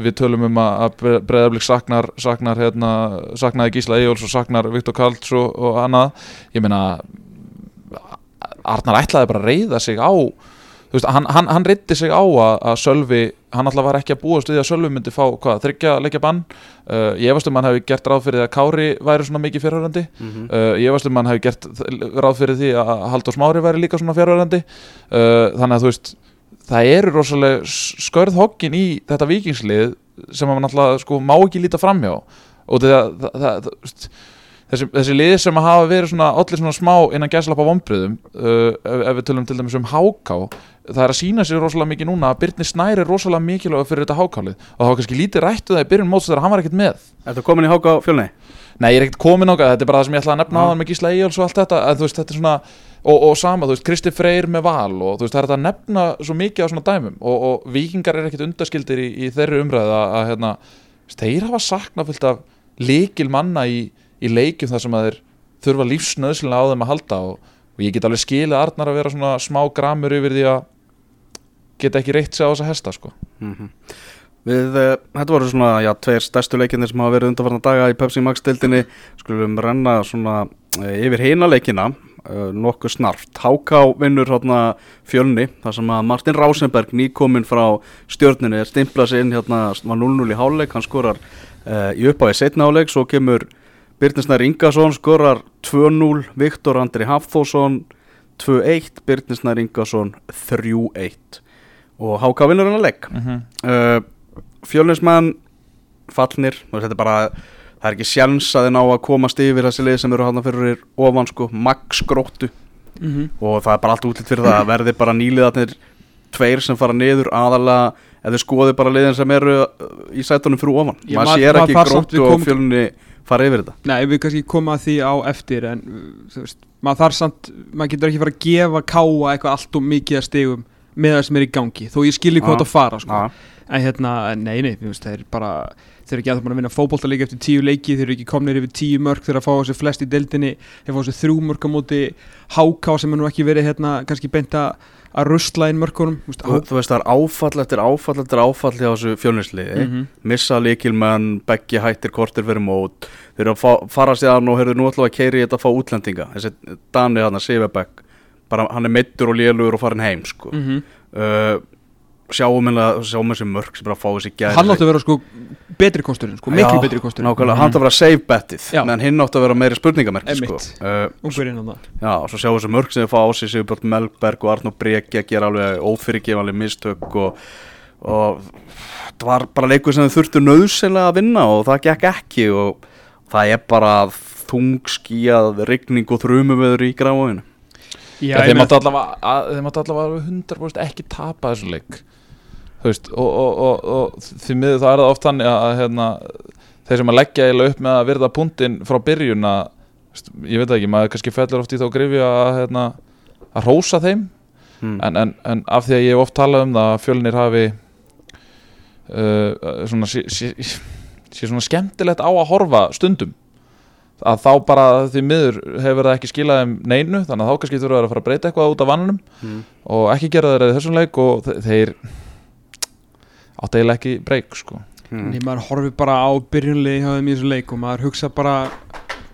Speaker 2: við tölum um að Breiðablík saknar saknar hérna, saknaði Gísla Eyjóls og saknar Viktor Karls og, og annað. Ég meina Arnar ætlaði bara að reyða sig á þú veist, hann, hann, hann reytti sig á að, að Sölvi, hann alltaf var ekki að búast við að Sölvi myndi fá, hvað, þryggja leikja bann. Uh, ég veist um hann hefði gert ráð fyrir því að Kári væri svona mikið fjárhörandi
Speaker 1: Mm
Speaker 2: Uh, ég veist um hann hefði gert ráð fyrir því að Halldór Smári væri líka svona fjárverandi uh, þannig að þú veist það eru rosalega skörð hoggin í þetta vikingslið sem maður náttúrulega sko má ekki líta framhjá og það, það, það, það þessi, þessi lið sem hafa verið svona allir svona smá innan gæslappa vombriðum uh, ef, ef við tölum til dæmis um háká það er að sína sér rosalega mikið núna að Byrni Snæri er rosalega mikilvæg fyrir þetta hákálið og það var kannski lítið rættu það í byrjun móts þegar hann var ekkert með.
Speaker 1: Þetta komin í háka fjölni
Speaker 2: Nei, ég er ekkert komin ákvað, þetta er bara það sem ég ætla að nefna
Speaker 1: Já.
Speaker 2: áðan með Gísla Eyjáls og allt þetta en þú veist, þetta er svona, og, og sama, þú veist, Kristi Freyr með val og þú veist, það er þetta að nefna svo mikið á svona dæmum og, og vikingar er ekkert undaskildir í, í þeirri umræða að, að hérna, þeir hafa saknað fullt af líkil manna í, í leikjum þar sem að þeir þurfa lífsnöðslega á þeim að halda og, og ég get alveg skilið Arnar að vera svona smá gramur yfir því að geta ekki reitt sig á þessa hesta, sko
Speaker 1: Mhm. Við, uh, þetta voru svona, já, tveir stærstu leikinir sem hafa verið undanfarnar daga í Pepsi Max dildinni Skulum renna svona uh, yfir hina leikina. Uh, nokkuð snart Háká vinnur hérna fjölni þar sem að Martin Rásenberg nýkominn frá stjörninni er stimplað sér inn hérna, var 0-0 í háleik, hann skorar í uppáði setna háleik, svo kemur Birnisnær Ingason skorar 2-0, Viktor Andri Hafþórsson 2-1, Birnisnær Ingason 3-1 og Háká vinnur hann að leik
Speaker 2: mm
Speaker 1: Fjölnismenn fallnir, þetta er bara það er ekki sjans að þeir ná að komast yfir þessi lið sem eru hann fyrir ofan sko, max gróttu.
Speaker 3: Mm -hmm.
Speaker 1: og það er bara allt útlýtt fyrir það að verði bara nýliðarnir tveir sem fara niður aðalega þið skoði bara liðin sem eru uh, í sætunum fyrir ofan.
Speaker 3: Já,
Speaker 1: maður sér ekki gróttu og fjölni fara yfir þetta.
Speaker 3: Nei, við kannski koma því á eftir en uh, veist, maður þarf samt maður getur ekki fara að gefa káa eitthvað allt og mikið að stegum með það sem er í gangi þó ég skilji hvað þetta fara sko. En hérna, nei, nei, veist, þeir bara þeir eru ekki að búin að vinna fótboltaleik eftir tíu leiki þeir eru ekki komnir yfir tíu mörg þeir eru að fá þessi flest í deildinni þeir fá þessi þrjú mörg á móti háká sem er nú ekki verið hérna kannski beint að að rusla inn mörgunum þú
Speaker 1: þú, veist það er áfall eftir áfall eftir áfall hjá þessu fjölnisliði
Speaker 3: Mhm.
Speaker 1: missa líkilmenn, beggi hættir kortir fyrir mót, þeir eru að fá, fara séðan og heyrðu nú ætlum við að keiri þetta að fá útlendinga þessi Dani hann að Sivebæk bara hann er meittur og lélugur og farin heim sko.
Speaker 3: Mhm.
Speaker 1: uh, sjáum þessi mörg sem bara fá þessi gæri
Speaker 3: hann átti að vera sko betri kosturinn sko, miklu betri kosturinn.
Speaker 1: nákvæmlega, hann átti að vera save bettið
Speaker 3: Já.
Speaker 1: meðan hinn átti að vera meiri spurningamerki sko. Uh,
Speaker 3: ungverinn hann það
Speaker 1: já, og svo sjáum þessi mörg sem þið fá á sig Sigurbjörn Melberg og Arnó Breki að gera alveg ófyrirgefanlega mistök og, og það var bara leikur sem þið þurftu nöðsynlega að vinna og það gekk ekki og það er bara þungskíjað rigning og þrumuveður í
Speaker 2: þeir
Speaker 3: meina-
Speaker 2: máttu allavega, að, þeir máttu allavega alveg 100% ekki tapa þessu leik veist, og, og, og, og því miður það er það oft þannig að hérna, þeir sem að leggja upp með að virða punktinn frá byrjun að, veist, ég veit ekki, maður kannski fellur oft í þá grifi að, hérna, að rósa þeim
Speaker 1: hmm.
Speaker 2: en, en, en af því að ég hef oft talað um það að fjölnir hafi uh, svona sé, sé, sé svona skemmtilegt á að horfa stundum að þá bara því miður hefur það ekki skilað þeim neinu þannig að þá kannski þurfa að fara að breyta eitthvað út af vannunum
Speaker 1: Hmm.
Speaker 2: og ekki gera þeir í þessum leik og þe- þeir átt eiginlega ekki breyk sko.
Speaker 1: Hmm.
Speaker 3: Nei, maður horfir bara á byrjunlegi hjá þeim í þessu leik og maður hugsa bara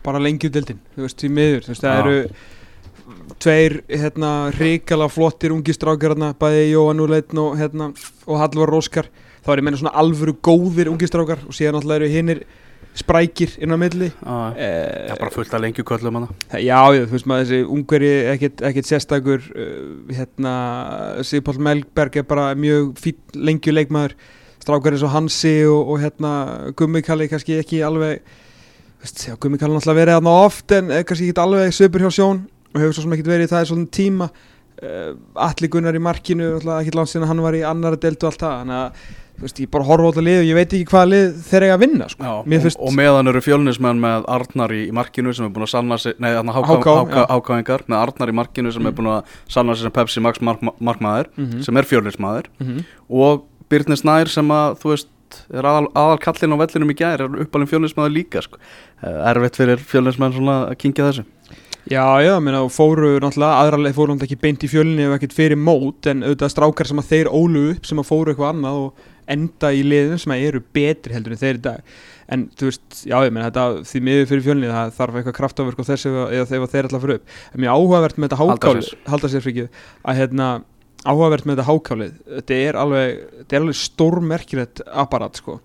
Speaker 3: bara lengi úr deildin, þú veist, því miður þú veist, það eru tveir hérna, ríkala flottir ungi strákar hérna, bæði Jóhann Úleitn og hérna, og Hallvar Róskar þá er ég meina svona alvöru góðir ungi strákar og síðan alltaf eru hinnir sprækir inn á milli.
Speaker 1: Já,
Speaker 3: eh,
Speaker 1: Já, bara fullt að lengju köllum hana
Speaker 3: Já, já, þú veist maður þessi ungveri ekkert, ekkert sérstakur uh, hérna, Sigpál Melberg er bara mjög fín lengjuleikmaður strákar eins og Hansi og, og hérna Gummi Kalli kannski ekki alveg kallar náttúrulega verið aðna oft en eh, kannski ekki alveg svipur hjá sjón og hefur svo sem ekkert verið það í svona tíma. Uh, Alli Gunnar í markinu ekki langt sinna hann var í annara deild og allt það þannig að veist, ég bara horfa á þetta lið og ég veit ekki hvaða lið þeir eiga að vinna sko.
Speaker 1: Já, og,
Speaker 3: finnst-
Speaker 1: og meðan eru fjölnismenn með Arnar í, í markinu sem er búin að sanna sig Nei, hákáingar með Arnar í markinu sem er búin að sanna sig sem Pepsi Max mark, markmaður
Speaker 3: Mhm.
Speaker 1: sem er fjölnismaður
Speaker 3: Mhm.
Speaker 1: og Birnir Snær sem að þú veist er aðal, aðal kallin á vellinum í gær er uppalinn fjölnismaður líka sko. Eh, erfitt fyrir fjölnismenn að kingja þessu
Speaker 3: Já, já, og fóru náttúrulega aðra leið fóru náttúrulega ekki beint í fjölinni ef ekkert fyrir mót en auðvitað strákar sem að þeir ólu upp sem að fóru eitthvað annað og enda í liðum sem eru betri heldur en þeir í dag. En þú veist, já, ég meina, þetta því miður fyrir fjölinni það þarf eitthvað kraftaförk og þess eða, eða þegar þeir alltaf fyrir upp. En mér áhugavert með þetta hákálið halda sér frikið að hérna áhugavert með þetta hákálið þetta er alveg, þetta er alveg stórmerkilegt apparat sko.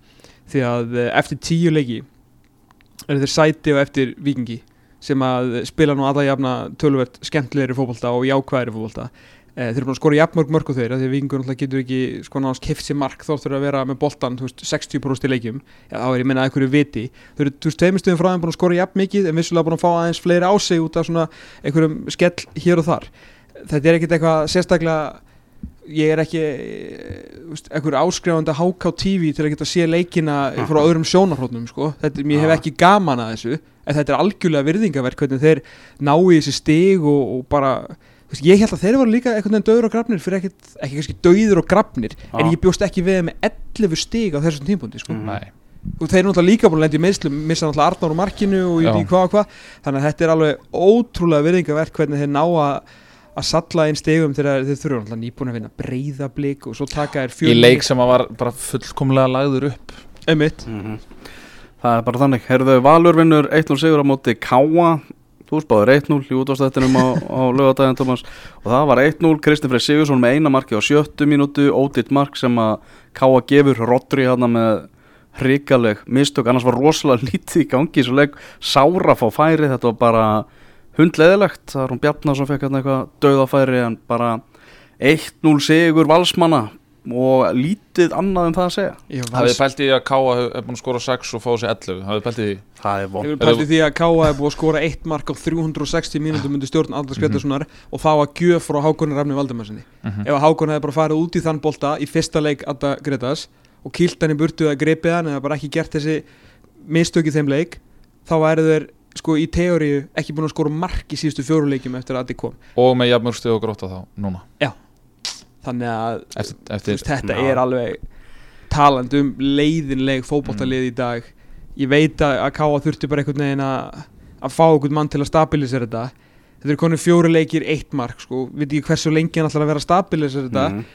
Speaker 3: Því að eh, eftir tíu leiki eru þeir sæti og eftir vikingi sem að spila nú aða jafna tölvert skemmtilegri fótbolta og jákvæðri fótbolta. eh, þeir eru búin að skora jafnmörg mörg og þeir af því að vikingur náttúrulega getur ekki sko náðast kift sér mark þó þurfa að vera með boltan þú veist, 60% í leikjum. Já, þá er ég minna að einhverju viti. Þau eru þú veist tveimur stöðum frá þeim búin að skora jafn mikið en vissulega búin að fá aðeins fleiri á sig út af svona einhverjum skell hér og þar. Þetta er ekkit eitthvað sérstaklega ég er ekki eh, þú veist, einhver áskrifandi HK TV til að geta sé leikina frá öðrum sjónarhóttnum sko. þetta, mér hef ekki gaman að þessu en þetta er algjörlega virðingaverk hvernig þeir ná í þessi stig og, og bara ég held að þeir voru líka einhvern veginn döður og grafnir fyrir ekkert, ekki kannski döður og grafnir en
Speaker 1: Já.
Speaker 3: ég bjóst ekki við þeim með 11 stig á þessum tímpundi sko.
Speaker 2: Nei,
Speaker 3: og þeir eru náttúrulega líka búin að lenda í meðslum missa náttúrulega Arnór úr markinu og ég veit
Speaker 2: Já.
Speaker 3: ekki hvað og hvað þannig að þetta er alveg ótrúlega virðingaverk hvernig þeir ná að að salla inn stegum þegar þeir þurfa náttúrulega nýbúin að vinna breyðablík og svo taka þeir
Speaker 2: í
Speaker 3: fjölni
Speaker 2: leik sem var bara fullkomlega lagður upp
Speaker 3: einmitt
Speaker 1: Mhm. Það er bara þannig Herðu Valur vinnur 1-0 sigur á móti Káa Þú spáður 1-0 í útváðstættinum á, á lögadaginn Thomas og það var 1-0 Kristinn Frey Sigursson með eina marki á sjöttu mínútu ódýrt mark sem að Káa gefur Rodri hérna með hrikaleg mistök, annars var rosalega [LAUGHS] lítið í gangi í svo leik, sára fá færi þetta var bara hundleðilegt það er hún Bjarnar sem fekk hérna eitthvað döðafæri en bara 1-0 sigur valsmanna og lítið annað um það að segja.
Speaker 2: Hafið
Speaker 3: vals-
Speaker 2: pælt í því að Káa hef búin að skora 6 og fá sér 11 Hafið pælt í því.
Speaker 1: Það er
Speaker 3: Ég vil pæti því að Káa er búið að skora eitt mark á 360 mínútum undir stjórn Aldars Gretarssonar og það var gjöf frá Hákonir Rafni Valdimarsinni
Speaker 2: Mhm.
Speaker 3: ef að Hákon hefði bara farið út í þann bolta í fyrsta leik Adda Gretars og kýlt hann í burtu eða gripið hann eða bara ekki gert þessi mistök í þeim leik þá væri þeir sko í teóriu ekki búin að skora mark í síðustu fjóru leikjum eftir að Addi kom.
Speaker 2: Og með jafnmörg stið og gróta þá, núna
Speaker 3: þannig að
Speaker 2: Eftir, eftir
Speaker 3: veist, þetta
Speaker 1: Já.
Speaker 3: er alveg talandi um leiðinleg fótboltalið í dag. Ég veit að, Káa þurfti bara einhvern veginn að að fá einhvern mann til að stabilisera þetta. Þetta er konið fjóru leikir eitt mark sko, veit ekki hversu lengi hann ætlar að vera að stabilisera þetta.
Speaker 1: Mhm.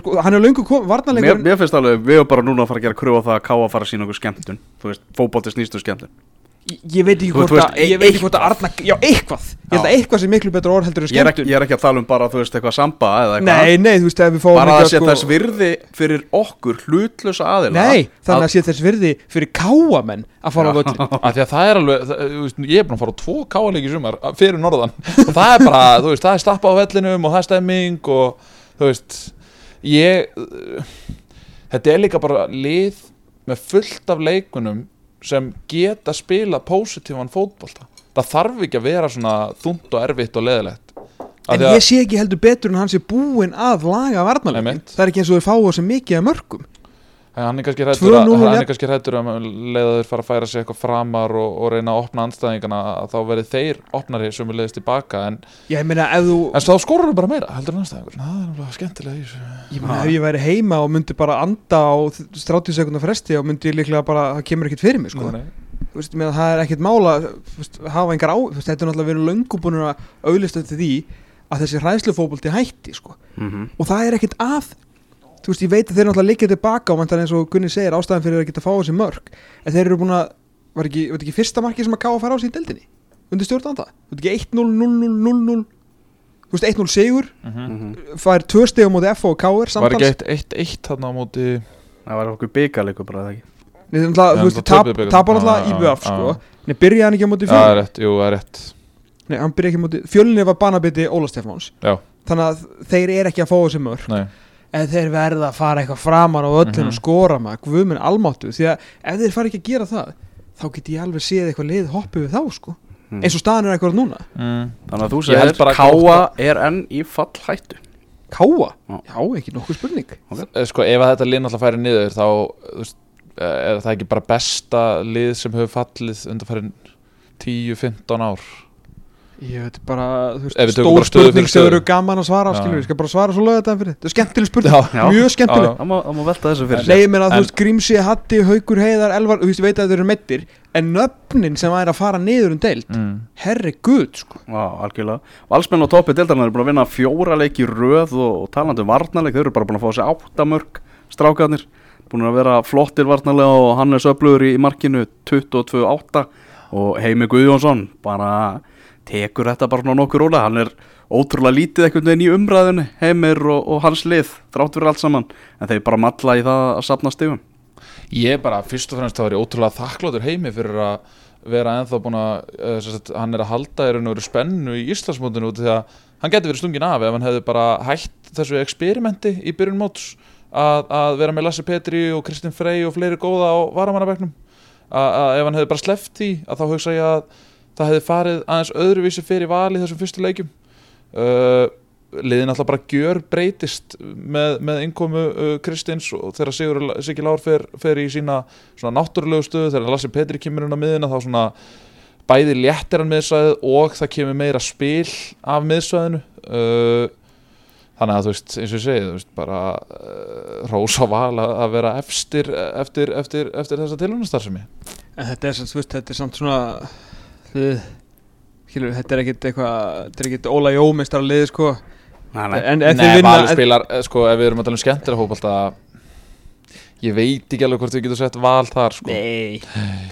Speaker 3: sko, hann er löngu kom,
Speaker 1: mér, mér finnst alveg, við erum bara núna að fara að gera kröfu á það að Káa fara að sína okkur skemmtun. Fótbolti snýstu skemmtun
Speaker 3: ég, ég veit ekki hvort að ég veit ekki hvort að. Arna, já eitthvað. Ég held að eitthvað sem miklu betra orð heldur en
Speaker 1: er,
Speaker 3: skemmtun.
Speaker 1: ég er ekki að tala um bara, þú veist, eitthvað samba eða eitthvað
Speaker 3: nei, nei, þú veist, ef við fáum
Speaker 1: bara að sé
Speaker 3: sko-
Speaker 1: þess virði fyrir okkur hlutlösa aðila
Speaker 3: nei, þannig að sé þess virði fyrir Káamenn að fara á
Speaker 2: Af því að það er alveg, það, þú veist, ég er búin að fara á tvo káaleiki sumar fyrir norðan. Og það er bara, þú veist, það er stappa á vellinum og það er stemming og er sem geta spila pósitífan fótbolta. Það þarf ekki að vera svona þungt og erfitt og leðilegt
Speaker 3: En ég sé ekki heldur betur en hann sé búinn að laga
Speaker 2: Einmitt.
Speaker 3: Það er ekki eins og þeir fáu sem mikið af mörgum
Speaker 2: hann er kannski hrættur
Speaker 3: 2-0
Speaker 2: að,
Speaker 3: og
Speaker 2: hann
Speaker 3: jafn-
Speaker 2: er kannski hrættur að leiða þeir fara að færa sig eitthvað framar og, og reyna að opna anstæðingana að þá verði þeir opnari sem við leiðist tilbaka en
Speaker 3: Ég meina ef þú
Speaker 2: En svo þá skorur hann bara meira, heldur en anstæðingur Það er náttúrulega skemmtilega þessu.
Speaker 3: Ég meina ef ég væri heima og myndi bara anda á 30 sekundar fresti og myndi ég líklega bara það kemur ekkert fyrir mig sko. Veist, með það er ekkert mála þú veist, hafa engar á, þú veist, þetta er náttúrulega verið löngu búin að auðlista til því að þessi hræðslufóbolti hætti sko.
Speaker 1: Mhm.
Speaker 3: og það er ekkert að þú veist, ég veit að þeir náttúrulega liggja tilbaka og menn eins og Gunni segir ástæðan fyrir að geta fá þessi mörg en þeir eru búin að, var ekki, var ekki fyrsta marki sem að ká að fara á sín deildinni undir stjórnanda, var ekki 1-0, 0-0, 0-0 þú veist, 1-0 sigur
Speaker 2: Mhm.
Speaker 1: Mhm.
Speaker 3: fær tvö stegum móti F og KR
Speaker 2: Var
Speaker 3: samtals.
Speaker 2: ekki eitt, eitt, eitt þarna á móti
Speaker 1: það var okkur byggarleikur bara eða ekki?
Speaker 3: Nei, þeir náttúrulega,
Speaker 2: Já,
Speaker 3: þú veist,
Speaker 2: það
Speaker 3: tapar
Speaker 2: Já,
Speaker 3: náttúrulega
Speaker 2: já,
Speaker 3: í BF
Speaker 2: já.
Speaker 3: sko. Nei, byrjaði hann ekki á móti
Speaker 2: Já, það er
Speaker 3: fjölni
Speaker 2: rétt, jú, það er rétt.
Speaker 3: Nei, hann byrjaði ekki En þeir verða að fara eitthvað framar á öllin
Speaker 2: Mhm.
Speaker 3: og skora maður Guðminn almáttu Því að ef þeir fara ekki að gera það þá get ég alveg séð eitthvað lið hoppu við þá sko
Speaker 1: Mm.
Speaker 3: eins og staðan er eitthvað núna
Speaker 2: mm.
Speaker 1: Þannig að þú segir
Speaker 2: bara að
Speaker 1: Káa er enn í fallhættu
Speaker 3: Káa?
Speaker 1: Já.
Speaker 3: Já, ekki nokkuð spurning
Speaker 2: Eh, sko, ef að þetta lið náttúrulega færi niður þá veist, eh, er það ekki bara besta lið sem hefur fallið undanfærin 10-15 ár
Speaker 3: Ég veit bara, þú veist, stór spurning sem eru gaman að svara
Speaker 2: Já.
Speaker 3: skilur, við skal bara svara svo lögða þetta fyrir þetta er skemmtileg spurning,
Speaker 2: Já,
Speaker 1: já.
Speaker 3: mjög skemmtileg.
Speaker 1: Það má, það má velta þessu fyrir
Speaker 3: Nei, ég meina, þú veist, Grímsi, Hatti, Haukur, Heiðar, Elvar, þú veist, ég veit að þeir eru meittir en nöfnin sem væri að fara niður um deild
Speaker 2: mm.
Speaker 3: herri guð, sko.
Speaker 1: Já, algjörlega. Valsmenn á toppi deildarnar eru búin að vinna fjóra leiki í röð og, og talandi um varnarleik, þau eru bara búin að fá sér áttamörk strákarnir, búin að vera flottir varnarlega og Hannes Öflugur í, í markinu 22-8 og Heimi Guðjónsson bara tekur þetta bara nokkur róla, hann er ótrúlega lítið einhvern veginn í umræðinu Heimir og, og hans lið, þrátt fyrir allt saman. En þeir bara matla í það að sapna stigum.
Speaker 2: Ég er bara fyrst og fremst þá er ég ótrúlega þakkláttur heimi fyrir að vera ennþá búin að uh, sagt, hann er að halda og veru spennu í Íslandsmótinu því að hann getur verið stungin af ef hann hefði bara hætt þessu eksperimenti í byrjun móts að, að vera með Lasse Petri og Kristinn Frey og fleiri góða á varamannabæknum að, ef hann hefði bara sleppt því að þá hugsa ég að það hefði farið aðeins öðruvísi fyrir vali þessum fyrstu leikjum. Uh, liðin alltaf bara gjör breytist með, með innkomu uh, Kristins og þegar Sigur Siggi Lár fer, fer í sína náttúrulegu stöðu þegar Lassi Petri kemur inn á miðina þá svona bæði léttir hann miðsvæðið og það kemur meira spil af miðsvæðinu. Uh, þannig að þú veist eins og ég segi þú veist bara uh, rósa val að, vera efstir eftir, eftir, eftir þessa tilhörnastarfsemi
Speaker 3: En þetta er, veist, þetta er samt svona skilur, þetta er ekkit eitthvað, þetta er ekkit Óla Jó meistar að liði, sko.
Speaker 1: Nei, nei,
Speaker 3: En ef
Speaker 2: Nei, Valur spilar, eh, sko, ef við erum að tala um skemmtilega hópalta ég veit ekki alveg hvort við getum sett val þar, sko.
Speaker 3: Nei.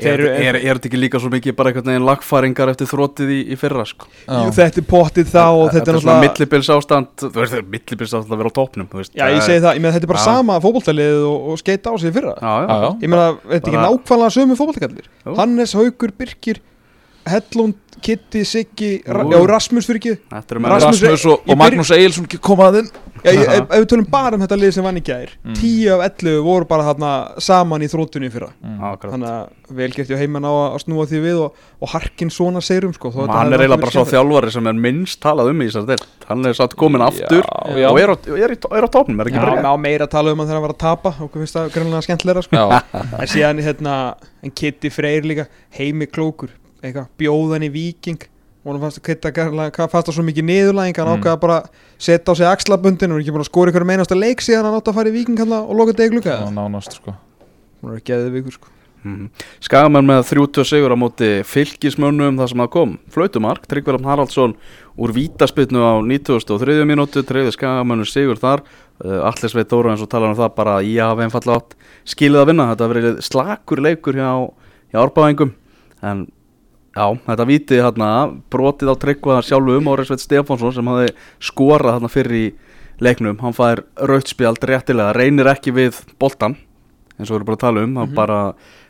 Speaker 1: Er, er, er þetta ekki líka svo mikið bara einhvern veginn lagfæringar eftir þróttið í, í fyrra sko?
Speaker 3: Jú, þetta er pottið þá og þetta er
Speaker 1: er
Speaker 3: náttúrulega
Speaker 1: millibils ástand þú veist, millibils ástand að vera á veist,
Speaker 3: Já, ég segi það, ég meina þetta er bara sama fótboltalið og, og skeita á sig í fyrra.
Speaker 1: Já, já,
Speaker 2: Já.
Speaker 3: Ég meina, þetta er ekki nákvæmlega sömu fótboltakallir
Speaker 1: Jú.
Speaker 3: Hannes, Haukur, Birkir Hellund, Kitty, Siggi Ra. Já, Rasmus fyrir ekki Rasmus-
Speaker 2: Rasmus og, og Magnús Egilson komaðinn
Speaker 3: Já, [LAUGHS] ef, við tölum bara um þetta lið sem vann í gær
Speaker 2: Mm.
Speaker 3: 10 af 11 voru bara þarna saman í þróttunni í fyrra
Speaker 1: Akkurat.
Speaker 3: Þannig að vel gert ég heimann á að snúa því við og, og harkin svona seirum sko,
Speaker 1: hann er eiginlega bara svo þjálfari sem er minnst talað um í þessar del hann er satt komin
Speaker 2: Já,
Speaker 1: aftur
Speaker 2: já.
Speaker 1: og er á, er, í, er á topnum, er ekki
Speaker 3: Já,
Speaker 1: bara
Speaker 3: á meira að tala um hann þegar hann var að tapa og hvað finnst það greinlega skemmtilegra sko.
Speaker 2: Já,
Speaker 3: en síðan hérna, en Kitty Freyr líka heimi klókur, eitthvað bjóðan í viking og hann fannst, Kitta, hvað fannst það svo mikið niðurlæðing hann
Speaker 2: Mm.
Speaker 3: ákvaða bara að setja á sig axlabundin og er ekki búin að skora ykkur meinasta leik síðan hann átt að fara í viking hann og loka degi glukka
Speaker 2: já, nánast, sko.
Speaker 3: Hún er geðið vikur sko.
Speaker 1: Mm. Skagamenn með 30 sigur á móti fylgismönnum það sem það kom flautumark, Tryggverðan Haraldsson úr vítaspilnu á 93. mínútu treyði Skagamennur sigur þar. Uh, Allir Sveit Dóra eins og talar um það bara ég hafa einfallega átt skilið að vinna. Þetta verið slakur leikur hjá, hjá árbáðingum en Já, þetta víti hérna, brotið á tryggvaðar sjálfu um Órið Sveit Stefánsson sem hafði skorað hérna fyrir í leiknum. Hann fær rautspjald réttilega reynir ekki við boltan eins og við erum bara að tala um, mm bara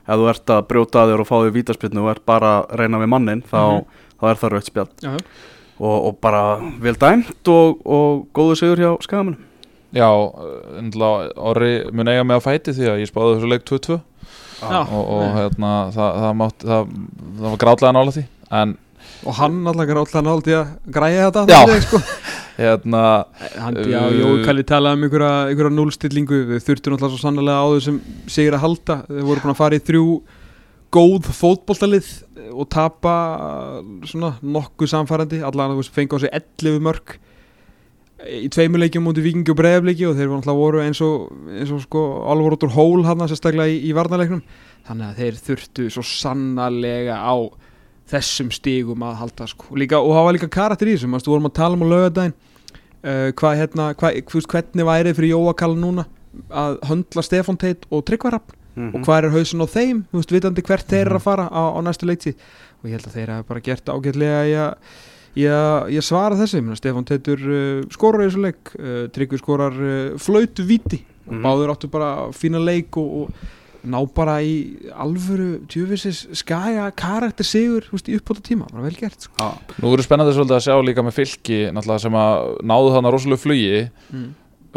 Speaker 1: ef þú ert að brjóta að þér og fá þér vítaspilnu og ert bara að reyna við mannin þá, þá er það rautspjald
Speaker 3: Já,
Speaker 1: og, og bara vel dæmt og, og góðu sigur hjá skagamunum
Speaker 2: Já, ennlega Orri mun eiga mig á fæti því að ég spáði þessu leik 2-2
Speaker 3: Já.
Speaker 2: Og, og hérna, það, það, mátt, það, það var grátlega nála því en
Speaker 3: og hann alltaf gráðlega nált í að græja þetta
Speaker 2: Já.
Speaker 3: þannig, sko. [LAUGHS]
Speaker 2: hérna,
Speaker 3: hann, já,
Speaker 2: Uh,
Speaker 3: Jói Kalli talaði um einhverja, einhverja núlstillingu við þurftum alltaf svo sannlega á þessum sigur að halda, þeir voru búin að fara í þrjú góð fótboltalið og tapa svona nokkuð samfærandi, allan að fengi á sig 11 mörg í tveimuleikjum mútið vikingi og breiðafleiki og þeir voru alltaf voru eins og, eins og sko alvor út úr hól hann sérstaklega í, í varnarleiknum. Þannig að þeir þurftu svo sannarlega á þessum stígum að halda sko. líka, og var líka karakter í þessum, þú vorum að tala um á lögadaginn uh, hvað hérna, hvað, þú veist, hvernig værið fyrir Jóakall núna að höndla Stefán Teit og Tryggvarafn
Speaker 1: Mhm.
Speaker 3: og hvað er hausin á þeim, þú veist, vitandi hvert þeir eru að fara á, á næstu leikti og ég held að þeir hafa bara gert ágætlega í að í að svara þessu, ég meina Stefán Teitur uh, skorar í þessu leik, uh, Tryggvi skorar uh, flautu viti
Speaker 1: Mhm.
Speaker 3: báður áttu bara fína leik og, og ná bara í alvöru djöfisins skæja karakter sigur, veist, í uppbóta tíma bara vel gert, sko.
Speaker 1: Já,
Speaker 2: nú verður spennandi svolítið að sjá líka með fylki sem að náðu þannig rosalega flugi
Speaker 3: mm.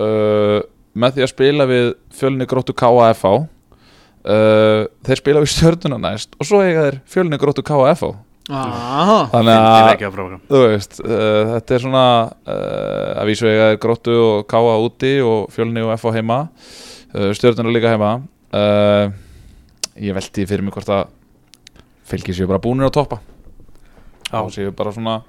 Speaker 2: uh, með því að spila við fjölni gróttu KAFA uh, þeir spila við stjörnuna næst og svo eiga þeir fjölni gróttu KFO
Speaker 3: ah,
Speaker 2: þannig að þú veist, uh, þetta er svona uh, að vísu eiga þeir gróttu og KA úti og fjölni og FO heima uh, stjörnuna líka heima. Uh, ég veldi fyrir mig hvort að fylgir séu bara búnir að toppa. Og séu bara svona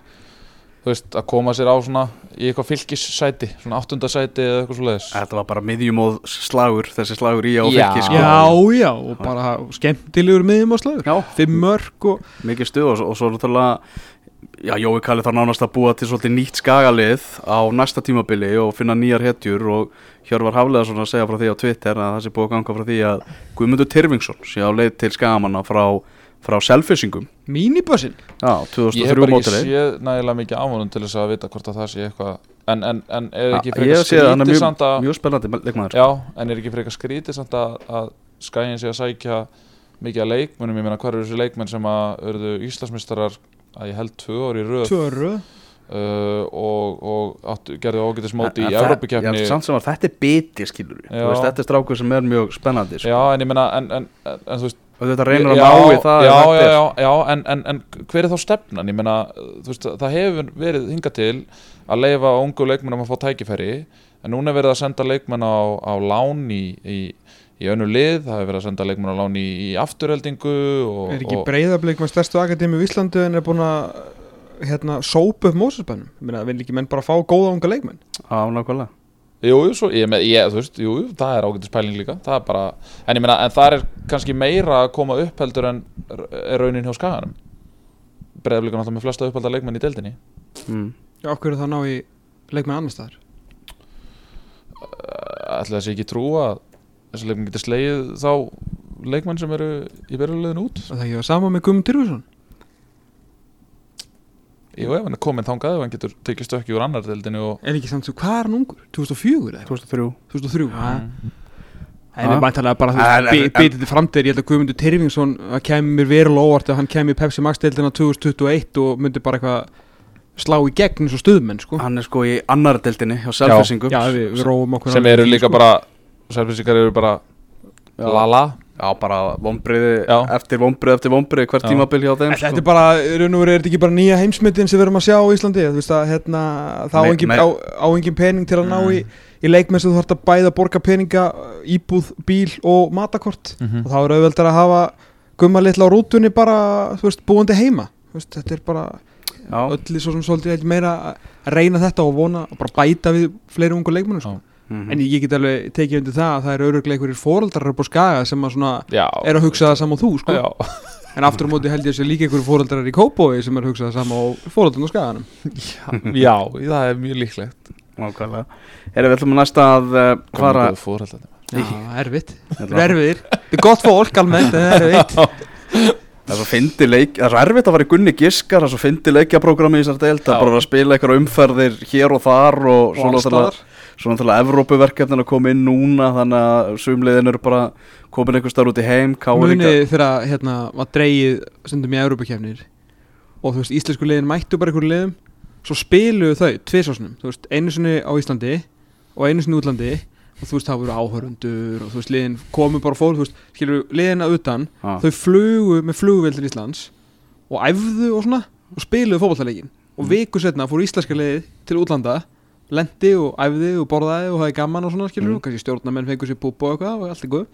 Speaker 2: þú veist, að koma sér á svona í eitthvað fylgissæti, svona áttundasæti eða eitthvað svo
Speaker 1: Þetta var bara miðjumóð slagur þessi slagur í á
Speaker 2: Já.
Speaker 1: fylki sko.
Speaker 3: Já, já, og bara skemmtilegur miðjum á slagur
Speaker 1: Já.
Speaker 3: Fimm mörg og
Speaker 1: mikið stuð og, og svo náttúrulega Já, Jói Kalli þarf nánast að búa til svolítið nýtt skagalið á næsta tímabili og finna nýjar hetjur og Hjörvar Haflega svona að segja frá því á Twitter að það sé búið að ganga frá því að Guðmundur Tyrfingsson sé á leið til skagamanna frá, frá selfisingum
Speaker 3: mínibössin?
Speaker 1: Já,
Speaker 2: ég hef
Speaker 1: 2003
Speaker 2: bara ekki séð nægilega mikið ámvonum til þess að vita hvort að það sé eitthvað en, en, en er ekki frekar skrítið samt að
Speaker 1: mjög spennandi leikmaður
Speaker 2: já, en er ekki frekar skrítið samt að, að skæin sé að sækja mikið að leikmennum, ég meina hver eru þessi leikmenn sem að örðu Íslandsmeistarar að ég held tvö ári í röð?
Speaker 3: Tvöru
Speaker 2: uh, og, og áttu, gerði ágætis móti í
Speaker 1: að þetta er biti skilur veist, Þetta er strákur sem er mjög spennandi sko.
Speaker 2: Já, en ég meina en, en, en, en þú veist
Speaker 1: og þetta reynir að ná í það
Speaker 2: já, já, já, já, en, en, en hver er þá stefnan? Ég meina, þú veist, það hefur verið hingað til að leifa ungu leikmennum að fá tækifæri en núna er verið að senda leikmenn á, á lán í, í, í önnu lið, það hefur verið að senda leikmenn á lán í, í afturheldingu og,
Speaker 3: Er ekki
Speaker 2: og,
Speaker 3: breyðablik með stærstu akademi í Íslandu en er búin að hérna, sópa upp Mósusbænum Mér vil ekki menn bara fá góða unga leikmenn?
Speaker 1: Já, nákvæmlega
Speaker 2: Jú, jú, svo, ég, með, ég, þú veist, jú, jú, það er ágætis pæling líka. Það er bara, en ég meina, en það er kannski meira að koma upp heldur en raunin hjá skaganum. Breyðablikan alltaf með flesta upphalda leikmenn í deildinni.
Speaker 1: Mm.
Speaker 3: Já, okkur er það að ná í leikmenn annar staðar?
Speaker 2: Ætla þessi ekki trú að þessi leikmenn getur slegið þá leikmenn sem eru í byrjulegðin út?
Speaker 3: Það ekki var sama með Guðmund Tyrfusson
Speaker 2: Jú, ef hann er komin þangað ef hann getur tekið stökki úr annar deildinni og
Speaker 3: Er ekki samt svo, hvað er hann ungur? 2004 eða?
Speaker 1: 2003
Speaker 3: 2003 mm. En
Speaker 1: Já.
Speaker 3: er bæntalega bara þú veist,
Speaker 1: en-
Speaker 3: bitið til framtíðar, ég held að Guðmundur Tyrfingsson að kemur verulega óvart að hann kemur í Pepsi Max deildina 2021 og myndi bara eitthvað slá í gegn eins og stuðmenn sko.
Speaker 1: Hann er sko í annar deildinni hjá selfisingum
Speaker 3: Já, við, við róum okkur
Speaker 2: sem eru líka
Speaker 3: sko.
Speaker 2: bara sælfisíkar eru bara
Speaker 1: Já.
Speaker 2: lala
Speaker 1: Já, bara vonbriði
Speaker 2: Já.
Speaker 1: eftir vonbriði eftir vonbriði hvert
Speaker 2: Já.
Speaker 1: tímabil hjá þeim
Speaker 3: En Þetta
Speaker 1: sko.
Speaker 3: er bara, í raun og veru er þetta ekki bara nýja heimsmyndin sem við erum að sjá á Íslandi þú veist að hérna, það engin, á, á engin pening til að ná í, í leikmenn sem þú þarfst að bæða borga peninga, íbúð, bíl og matakort
Speaker 2: Mhm.
Speaker 3: og þá er auðveldar að hafa gumma litla á rútunni bara, þú veist, búandi heima þú veist, þetta er bara öllu svo sem svolítið meira að reyna þetta og vona og bara bæta við fleiri ungu leikmennu sko.
Speaker 1: Mhm.
Speaker 3: en ég get alveg tekið undir það að það eru öruglega einhverjir fóreldrar upp á skaga sem að svona
Speaker 2: já,
Speaker 3: er að hugsa það saman og þú sko.
Speaker 2: já, [LAUGHS]
Speaker 3: en aftur á móti held ég að sé líka einhverjir fóreldrar í Kópói sem er að hugsa það saman og fóreldrarn á skaganum [LAUGHS]
Speaker 2: já, það er mjög líklegt
Speaker 1: nákvæmlega Erum við ætlum að næsta að uh, fara
Speaker 2: Góða fórhaldandi.
Speaker 3: Já, erfitt,
Speaker 1: Þetta
Speaker 3: það er er gott fólk almennt en það er erfitt
Speaker 1: Það er svo fyndi leik, það er svo erfitt að fara í Gunni Giskar, það er svo fyndi leikjaprógrami í þessar deild, það
Speaker 2: Já.
Speaker 1: er bara að spila eitthvað umferðir hér og þar og
Speaker 3: Og
Speaker 1: svo
Speaker 3: alls
Speaker 1: náttúrulega,
Speaker 3: staðar.
Speaker 1: Svo náttúrulega Evrópuverkefnin að koma inn núna, þannig að sumliðin eru bara komin einhver starf út í heim,
Speaker 3: munið þegar hérna var dreigið stundum í Európa-kefnir og þú veist, íslensku liðin mættu bara einhverju liðum svo spiluðu þau tvisásnum þú veist, einu sinni á Íslandi og einu sinni í útlandi og þú veist, það voru áhörundur og þú veist, liðin komu bara fólk, þú veist, skilur liðin að utan,
Speaker 1: Já.
Speaker 3: þau flugu með flugvél til Íslands og æfðu og svona og spiluðu fótballtaleikin og
Speaker 1: Mm.
Speaker 3: viku setna fór íslenska liðið til útlanda lendi og æfði og borðaði og hafði gaman og svona skilur
Speaker 1: Mm.
Speaker 3: og kannski stjórnamenn fengur sér púpa og eitthvað og allt er góð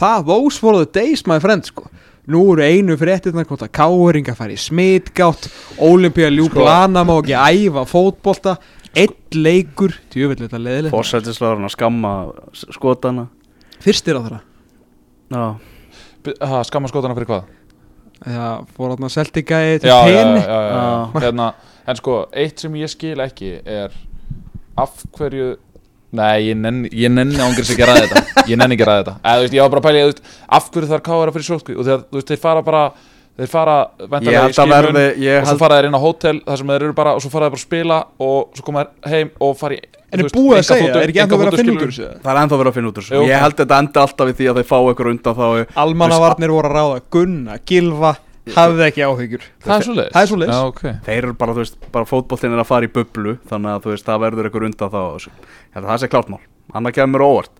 Speaker 3: það, those for the days my friend sko. nú eru einu fréttirnar hvort að káringa fari í smitgátt Olimpía ljúk
Speaker 2: Sko.
Speaker 3: lana má ekki æfa fótbolta einn leikur, tjöfell þetta leðilegt
Speaker 1: Fórsættislega að skamma skotana.
Speaker 3: fyrstir á þeirra
Speaker 1: Já,
Speaker 2: Ha, skamma skotana fyrir hvað? já, já,
Speaker 3: tenni
Speaker 2: já, já,
Speaker 1: Já.
Speaker 2: já. Hérna, en sko, eitt sem ég skil ekki er af hverju Nei, ég nenni, ég nenni ángriðs ekki að ræða þetta Ég nenni ekki að ræða þetta Eða, þú veist, Ég var bara að pæla, þú veist, af hverju þarf káara fyrir sótkví og þegar, þú veist, þeir fara bara þeir fara,
Speaker 1: ég
Speaker 2: væntanlega í
Speaker 1: held að
Speaker 2: skimun
Speaker 1: verði, ég
Speaker 2: og svo
Speaker 1: held,
Speaker 2: fara þeir inn á hótel þar sem þeir eru bara, og svo fara þeir bara að spila og svo koma þeir heim og fara í
Speaker 3: en
Speaker 2: þú
Speaker 3: er búið að segja, er ekki ennþá verið að finna út úr þessu
Speaker 1: það er ennþá verið að finna út úr þessu.
Speaker 2: Jú.
Speaker 1: Ég held þetta enda alltaf við því að þeir fá eitthvað undan þá.
Speaker 3: almannavarnir voru að ráða Gunna, Gilva hafði ekki áhyggjur
Speaker 2: Það er svo leiðis
Speaker 3: Það er svoleiðis.
Speaker 2: Já, ok
Speaker 1: Þeir eru bara, þú veist, bara fótboltinn er að fara í bublu, þannig að þú veist, það verður eitthvað undan þá. að það sé klárt mál. Annað kemur mér á óvart.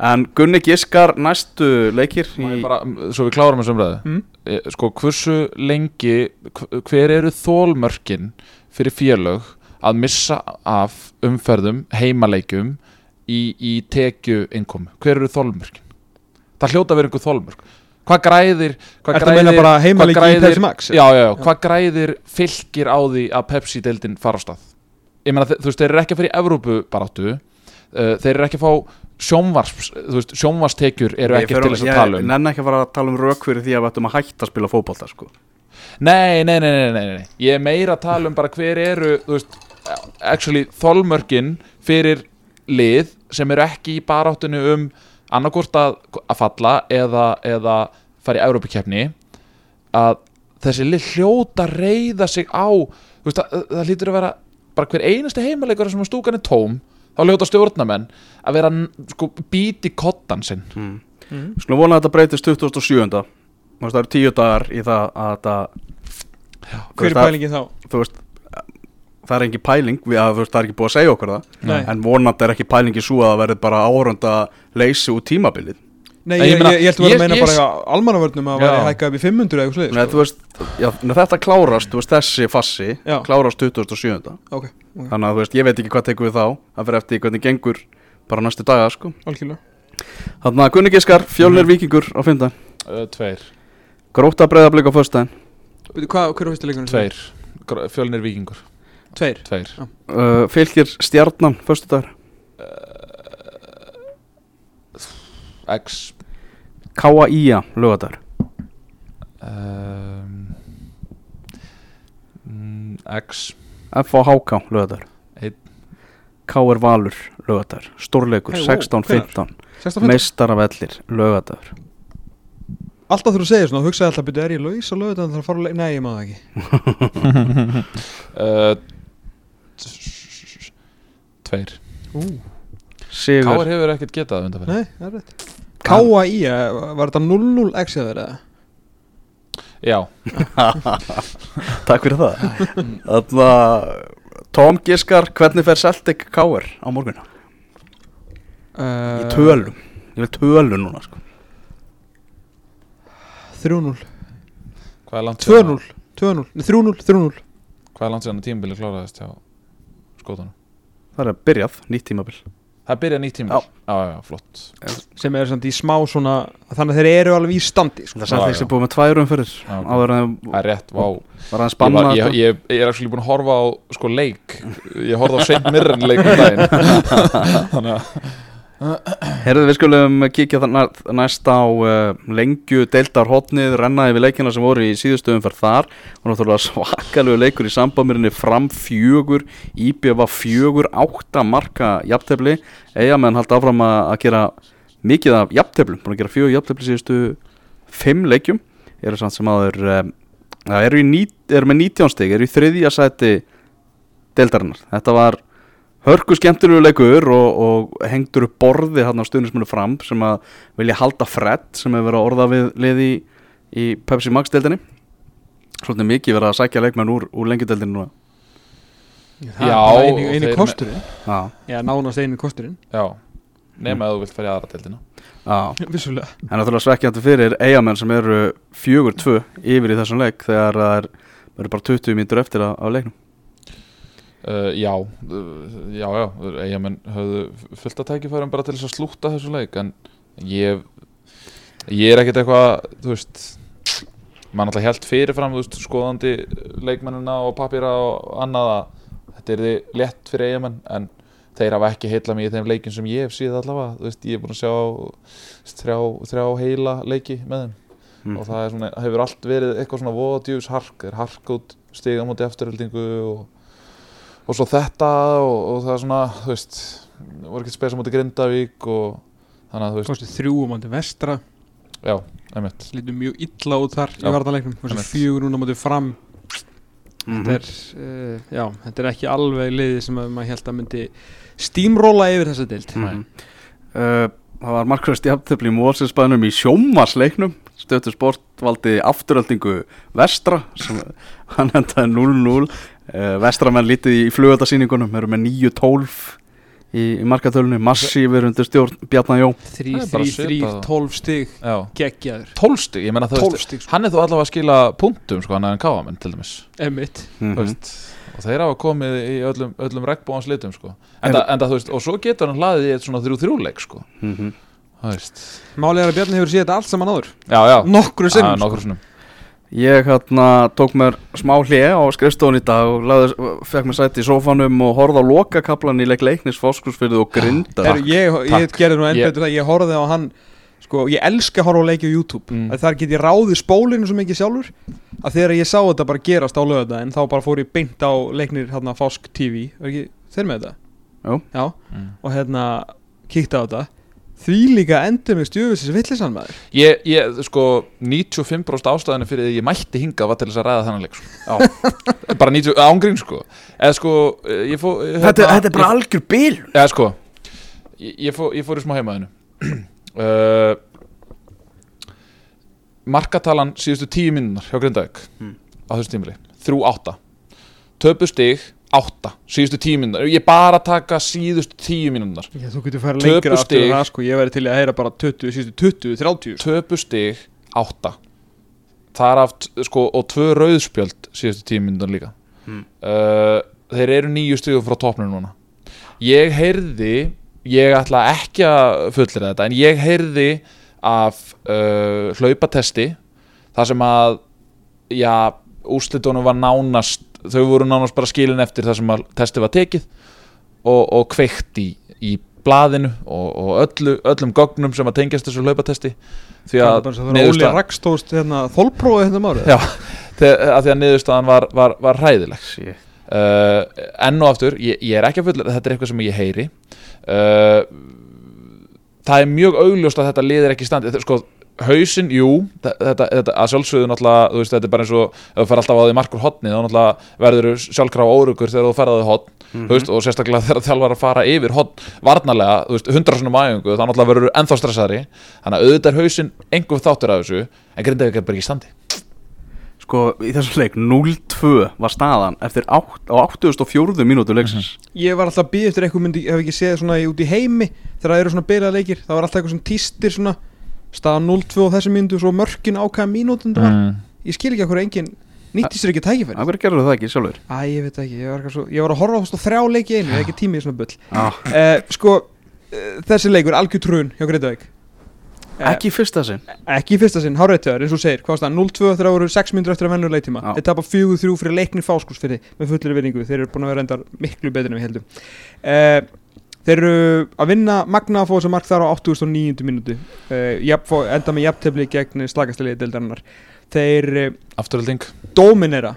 Speaker 1: En Gunni Giskar næstu leikir í,
Speaker 2: bara, svo við klárum þessu umræðu
Speaker 3: Mm.
Speaker 2: Eh, sko hversu lengi hv- hver eru þólmörkin fyrir félög að missa af umferðum heimaleikjum í, í tekju innkomu, hver eru þólmörkin það hljóta að vera einhver þólmörk hvað græðir hvað
Speaker 3: Ertu að meina bara heimaleiki
Speaker 2: hvað
Speaker 3: í Pepsi Max?
Speaker 2: já, já, já, hvað græðir fylgir á því að Pepsi-deildin fara á stað ég meina, þú veist, þeir eru ekki að fyrir Evrópu baráttu uh, þeir eru ekki að fá sjónvars, þú veist, sjónvarstekjur eru
Speaker 1: Ég
Speaker 2: ekki til þess að
Speaker 1: ég
Speaker 2: tala um
Speaker 1: nenni ekki að fara að tala um rauk fyrir því að við ættum að hætta að spila fótbolta sko.
Speaker 2: Nei, nei, nei, nei, nei, nei. Ég er meira að tala um bara hver eru þú veist, actually þolmörkin fyrir lið sem eru ekki í baráttunni um annarkort að, að falla eða, eða fara í Európukefni að þessi lið hljóta reyða sig á veist, það, það hlýtur að vera bara hver einasti heimalegur sem að stúkan er tóm þá hljóta stjórnamenn að vera sko, bíti kottan sinn
Speaker 1: mm.
Speaker 3: Mm.
Speaker 1: Skulum vona að þetta breytist 2007 Þú veist, Það eru tíu dagar í það að þetta
Speaker 3: Hver er pælingin þá?
Speaker 1: þú veist, það er ekki pæling við að veist, það er ekki búið að segja okkur það
Speaker 3: Nei.
Speaker 1: en vonandi er ekki pælingi svo að það verði bara árunda leysi út tímabilið
Speaker 3: Nei, ég,
Speaker 2: ég
Speaker 3: ég,
Speaker 2: meina,
Speaker 3: ég held að vera að meina
Speaker 2: ég-
Speaker 3: bara almannavörnum að
Speaker 2: Já.
Speaker 3: væri hækka upp í 500 eða eitthvað
Speaker 1: já, når þetta klárast veist, þessi fassi
Speaker 3: Já.
Speaker 1: klárast 2007
Speaker 3: Ok, ok,
Speaker 1: þannig að veist, ég veit ekki hvað tekur við þá. Það fyrir eftir hvernig gengur bara næstu daga sko. þannig að Gunni Giskar, fjölnir vikingur á fyndan
Speaker 2: uh, Tveir,
Speaker 1: gróta breyðablík á
Speaker 3: Hvað, hver er fyrsta leikunum?
Speaker 2: tveir. Fjölnir vikingur,
Speaker 3: Tveir.
Speaker 2: Tveir.
Speaker 1: Uh, fylgir stjarnan föstudagur
Speaker 2: X.
Speaker 1: K.A.I.A. lögadagur
Speaker 2: um, mm, X.
Speaker 1: F.A.H.K. lögadagur
Speaker 2: Einn.
Speaker 1: K.R. Valur lögadagur stórleikur
Speaker 3: Hey, wow,
Speaker 1: 16-15
Speaker 3: 16 fyrir
Speaker 1: meistaravellir lögadagur
Speaker 3: Alltaf þú segir svona, hugsaði alltaf byrju, er ég laus og lögðu þannig að fara að leik Nei, ég maður ekki.
Speaker 2: Uh, [LAUGHS] Tveir.
Speaker 3: Ú,
Speaker 1: Sigur.
Speaker 2: Káar hefur ekkert getað
Speaker 3: Nei, það er rétt K.A.I. Var þetta 0-0 X eða?
Speaker 2: Já, [LAUGHS]
Speaker 1: Takk fyrir það Þannig að Tom Giskar, hvernig fer Celtic K.R. á morgun?
Speaker 3: Uh,
Speaker 1: Í tölum Ég vil tölu núna sko
Speaker 3: 3-0
Speaker 2: hvað er langt
Speaker 3: 2-0 2-0, nei 3-0, 3-0
Speaker 2: Hvað er langt síðan að tímabili kláraðist hjá skótanum?
Speaker 1: Það er byrjað, nýtt tímabil
Speaker 2: Það byrja nýtt tímabil.
Speaker 1: Já.
Speaker 2: já, já, flott.
Speaker 3: Sem er samt í smá svona þannig að þeir eru alveg í standi sko.
Speaker 1: Það er
Speaker 2: já.
Speaker 1: þeir sem búið með tværum fyrir
Speaker 2: Það er rétt, vá. Ég, var, ég, ég, ég er actually búin að horfa á sko leik. Ég horfði á Saint Mirren leik um daginn. [LAUGHS] Þannig að
Speaker 1: Herðu við skulum kíkja það næst á uh, lengju deildar hotnið, renna yfir leikina sem voru í síðustu umferð þar. Og náttúrulega [LAUGHS] svakalegu leikur í sambamirinni fram fjögur, var fjögur, átta marka jafntefli, eigamenn haldi áfram að gera mikið af jafnteflum, búin að gera fjögur jafntefli síðustu fimm leikjum, eru samt sem aður um, eru, í ní, eru með 19 stig, eru í þriðja sæti deildarinnar, þetta var hörku skemmtilegu leikur og, og hengdur upp borði hann á stuðnismunum fram sem að vilja halda Fred sem hefur verið að orða við liði í, í Pepsi Max deildinni. Svolítið mikið verið að sækja leikmenn úr, úr lengjudeildinu núna.
Speaker 3: Það
Speaker 2: Já,
Speaker 3: er bara eini, eini kosturinn.
Speaker 1: Já,
Speaker 3: já, nánast eini kosturinn.
Speaker 2: Já, nema að þú vilt fara í aðra deildina.
Speaker 1: Já. [LAUGHS]
Speaker 3: Vissulega.
Speaker 1: En náttúrulega svekkjandi fyrir eigamenn sem eru fjögur tvö yfir í þessum leik þegar það er, verður bara 20 mínútur eftir að, af leiknum
Speaker 2: uh, Já, já, já Eigamenn höfðu fullt að tækifærum bara til þess að slúta þessu leik en ég ég er ekkert eitthvað þú veist mann alltaf held fyrirfram þú veist, skoðandi leikmennina og papíra og annað að þetta er þið létt fyrir eigamenn en þeir hafa ekki heila mig í þeim leikin sem ég hef síð allavega, þú veist, ég er búin að sjá þrjá, þrjá heila leiki með þeim
Speaker 1: Mm.
Speaker 2: og það svona, hefur allt verið eitthvað svona voðadjús hark, er hark út stiga múti eftiröldingu og, og svo þetta og, og það er svona, þú veist voru ekki spesa múti Grindavík og þannig að þú veist,
Speaker 3: kostið þrjú um ándi vestra.
Speaker 2: Já, einmitt.
Speaker 3: Lítur mjög illa út þar
Speaker 2: Já.
Speaker 3: í vartanleiknum kostið fjögur núna mútið fram.
Speaker 1: Mhm.
Speaker 3: þetta er, uh, já, þetta er ekki alveg liði sem að maður held að myndi stímróla yfir þessa deild.
Speaker 1: Mhm. Uh, Það var markvæðast jafntefli í Mósinsbænum í sjómasleiknum Stötu sport valdi afturöldingu Vestra sem hann endaði 0-0 uh, Vestramenn lítið í flugöldasýningunum eru með 9-12 í, í markatölunni, massífur undir stjórn Bjarnar Jó
Speaker 3: 3,
Speaker 2: Það er bara
Speaker 3: 3, 3,
Speaker 2: svipað.
Speaker 3: 12 stig
Speaker 2: Já,
Speaker 3: geggjaður
Speaker 2: 12 stig, ég menna þú
Speaker 3: 12
Speaker 2: veist
Speaker 3: stig, sko,
Speaker 2: Hann er þú allavega að skila punktum sko, hann er en káamenn til dæmis
Speaker 3: emitt.
Speaker 2: Þú veist, og þeir hafa komið í öllum, öllum regnbóðans litum sko. enda, enda, þú veist, og svo getur hann hlaðið í eitt svona þrjú þrjúleik sko.
Speaker 1: Mhm.
Speaker 2: þú veist
Speaker 3: Málið er að Bjarni hefur séð þetta allt saman áður
Speaker 2: já, já,
Speaker 3: Nokkru
Speaker 2: Já,
Speaker 3: sinnum sko.
Speaker 2: sinnum
Speaker 1: Ég hérna tók mér smá hlið á skrifstofun í dag og lagði, fekk mér sætt í sófanum og horfði á lokakaplan í leik leiknis fóskursfyrðu og grinda
Speaker 3: Heru, ég, ég
Speaker 2: takk.
Speaker 3: gerði nú enn betur það, ég horfði á hann sko, ég elska að horfa á leiki á YouTube
Speaker 2: Mm.
Speaker 3: þar get ég ráðið spólinu svo mikið sjálfur að þegar ég sá þetta bara gerast á lögðaðin þá bara fór ég beint á leiknir hérna Fosk TV, er ekki þeir með þetta?
Speaker 1: Jú.
Speaker 3: Já,
Speaker 2: mm.
Speaker 3: og hérna kíkti á þetta því líka endur með stjöfisins villisann maður.
Speaker 2: Ég, ég, sko 95% ástæðinu fyrir því ég mætti hinga var til þess að ræða þannig leik sko. [LAUGHS] bara 90, ángrín sko. Eða sko, ég fó hérna,
Speaker 1: Þetta, þetta er bara
Speaker 2: ég,
Speaker 1: algjör bil
Speaker 2: eða sko ég, ég, fó, ég fór í smá heimaðinu [CLEARS THROAT] uh, markatalan síðustu tíu minnunar hjá Grindavík
Speaker 1: Mm.
Speaker 2: á þessu tímili, þrjú átta. Töpu stig, átta síðustu tíu minnunar, ég bara taka síðustu tíu minnunar
Speaker 3: Já, þú getur færa lengra aftur það sko, ég væri til að heyra bara 20, síðustu 20, 30 sko.
Speaker 2: töpu stig, átta. Þar af, sko, og tvö rauðspjöld síðustu tíu minnunar líka.
Speaker 1: Mm.
Speaker 2: uh, þeir eru nýju stigum frá topnum núna. Ég heyrði ég ætla ekki að fullera þetta en ég heyrði af uh, hlaupatesti þar sem að já, úrslitunum var nánast þau voru nánast bara skilin eftir þar sem að testi var tekið og, og kveikt í, í blaðinu og, og öllu, öllum gögnum sem að tengjast þessu hlaupatesti. Því
Speaker 3: Það
Speaker 2: að
Speaker 3: það
Speaker 2: niðurstaðan-
Speaker 3: Rakstóst hérna, þólprófið hérna márið
Speaker 2: Já, þegar, að því að niðurstaðan var, var, var hræðileg.
Speaker 1: Shit.
Speaker 2: uh, enn og aftur, ég, ég er ekki að fulla þetta er eitthvað sem ég heyri. Uh, það er mjög augljóst að þetta liðir ekki standi. Sko, hausinn, jú þe- þetta, þetta, að sjálfsögðu náttúrulega þú veist, þetta er bara eins og ef þú fer alltaf á því markur hotni þá náttúrulega verður sjálfkrafa órugur þegar þú ferðaði hotn
Speaker 1: Mhm.
Speaker 2: þú veist, og sérstaklega [LAUGHS] þegar þjálfar að fara yfir hotn varnarlega, þú veist, hundra svona mæjungu þá náttúrulega verður ennþá stressaðri þannig að auðvitað er hausinn einhver þáttur af þessu en Grindavík er bara ekki í standi
Speaker 1: Sko, í þessum leik 0-2 var staðan eftir átt, á 84. mínútu leiksins
Speaker 3: Ég var alltaf að staðan 0-2 á þessu mínútu og svo mörkin ákvæða mínútun mm. ég skil ekki að hverju enginn nýttist sér ekki tækifæri
Speaker 1: Af hverju gerður það ekki sjálfur?
Speaker 3: Æ, ég veit ekki, ég var, svo, ég var að horfa á svona þrjá leiki í einu, ég hef ekki tími í svona bull.
Speaker 1: Ah,
Speaker 3: uh, Sko, uh, þessi leikur, algjör trun hjá Greitavík uh,
Speaker 1: ekki í fyrsta sinn.
Speaker 3: Ekki í fyrsta sinn, háréttuðar, eins og segir. Hvað var það, 0-2 þegar það voru 6 minnur eftir að vennu leiktíma.
Speaker 1: Já.
Speaker 3: Þeir tapa 4-3 fyrir leikni fáskúsfyrði með fullir vinningu, þeir eru búin að vera endar miklu betur en við heldum uh, Þeir eru að vinna Magna að fá þessu mark þar á 89. mínútu uh, Enda með jafntefli gegn slagastaliði deildarinnar Þeir uh,
Speaker 2: Afturölding
Speaker 3: dominera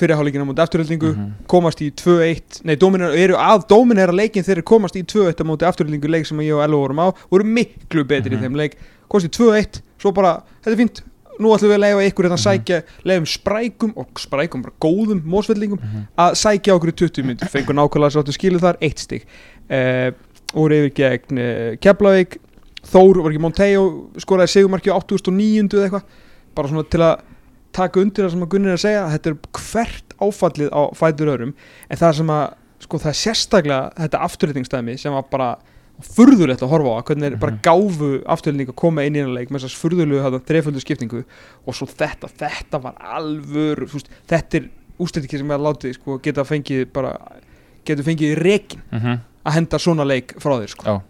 Speaker 3: fyrirháleikina mútið afturhaldingu
Speaker 2: Mhm.
Speaker 3: komast í 2-1 nei, dominera, eru að dominera leikin þeir komast í 2-1 á móti afturhaldingu leik sem ég og Elo vorum á voru miklu betri
Speaker 2: Mhm.
Speaker 3: í þeim leik komast í 2-1, svo bara, þetta er fínt nú ætlum við að leifa ykkur hérna að sækja leiðum sprækum og sprækum bara góðum mósveldingum
Speaker 2: Mhm.
Speaker 3: að sækja okkur í 20 minnur fengur nákvæmlega sáttu skilu þar, eitt stig. Uh, og yfir gegn uh, Keflavík, Þór var ekki Monteo skoraði sigumarki á 89. eða eitthvað. Bara svona til að taka undir það sem að Gunnar er að segja þetta er hvert áfallið á fætur öðrum. En það sem að, sko það er sérstaklega þetta afturreitingstæmi sem var bara furðulegt að horfa á, hvernig er bara
Speaker 2: Mhm.
Speaker 3: gáfu afturreiting að koma inn í einu leik með þessars furðulegu þetta þreiföldu skiptingu og svo þetta, þetta var alvör veist, þetta er ústættikið sem er að látið sko, geta fengið bara getur fengið í rekin
Speaker 2: Mhm.
Speaker 3: að henda svona leik frá þér sko.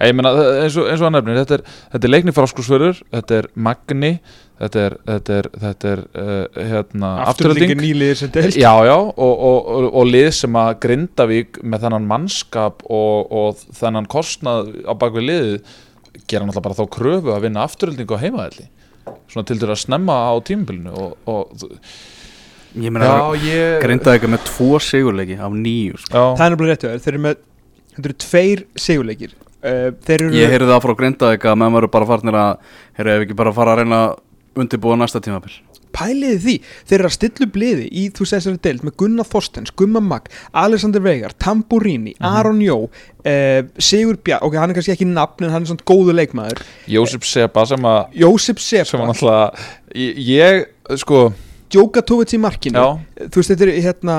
Speaker 2: Ég meina, eins og, og að nefnir, þetta er, er leikni fráskursförur, þetta er magni, þetta er, þetta er, þetta er uh, hérna,
Speaker 3: deilt
Speaker 2: Já, já, og, og, og, og lið sem að Grindavík með þennan mannskap og, og þennan kostnað á bakvið liðið gera náttúrulega bara þá kröfu að vinna afturöldingu á heimaðalli svona til þurfa að snemma á tímabilinu og, og
Speaker 1: Ég meina,
Speaker 2: já, ég
Speaker 1: grindaði ekki með tvo sigurleiki af nýju sko.
Speaker 3: það er náttúrulega réttu þeir eru með þetta eru tveir sigurleikir. Uh, þeir eru
Speaker 1: Ég heyrði það frá grindaði að menn verður bara farnir að heyrðu ef ekki bara fara að reyna að undirbúa næsta tímabil.
Speaker 3: Pæliði því, þeir eru að stilla upp liði í þú segir þessari deild með Gunnar Þorstens, Gumma Mag Alexander Veigar, Tamburini,
Speaker 2: Mhm.
Speaker 3: Aron Jó uh, Sigur Bjarn, ok, hann er kannski ekki nafn en hann er svona góðu leikmaður.
Speaker 2: Jósef Seba sem að
Speaker 3: Jósef
Speaker 2: sem var
Speaker 3: Sepa
Speaker 2: náttúrulega ég, ég sko
Speaker 3: Djokatovits í markinu.
Speaker 2: Já,
Speaker 3: þú veist, þetta er hérna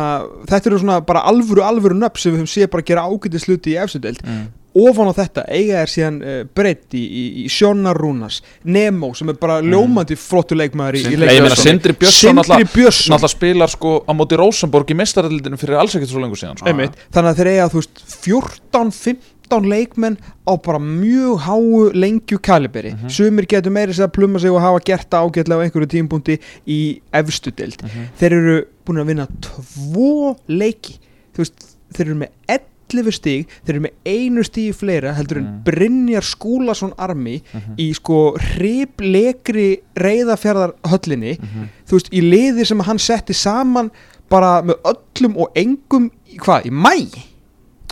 Speaker 3: þetta eru svona bara alvöru, alvöru nöpp sem við höfum séð bara gera ágætis hluti í efstudeld
Speaker 2: mm.
Speaker 3: Ofan á þetta eiga er síðan uh, breytt í, í, í Sjónar Rúnas Nemo sem er bara ljómandi flottu leikmaður í, í
Speaker 1: Sindri
Speaker 3: leikmaður
Speaker 2: Sindri Björnsson náttúrulega spilar sko á móti Rosenborg í mistaraldinu fyrir alls ekkert svo lengur síðan sko.
Speaker 3: Þannig að þeir eiga þú veist 14-15 leikmenn á bara mjög háu lengju kaliberi.
Speaker 2: Mhm.
Speaker 3: sumir getur meiri sér að pluma sig og hafa gert ágætlega á einhverju tímpúndi í efstu deild.
Speaker 2: Mhm.
Speaker 3: þeir eru búin að vinna tvo leiki. Þú veist, þeir eru með 11 stíg, þeir eru með einu stíg fleira heldur en
Speaker 2: Mm.
Speaker 3: Brynjar Skúlason armi
Speaker 2: Mhm.
Speaker 3: í sko hriplekri reyðafjörðar höllinni
Speaker 2: Mhm.
Speaker 3: þú veist, í liði sem hann setti saman bara með öllum og engum hvað, í mæ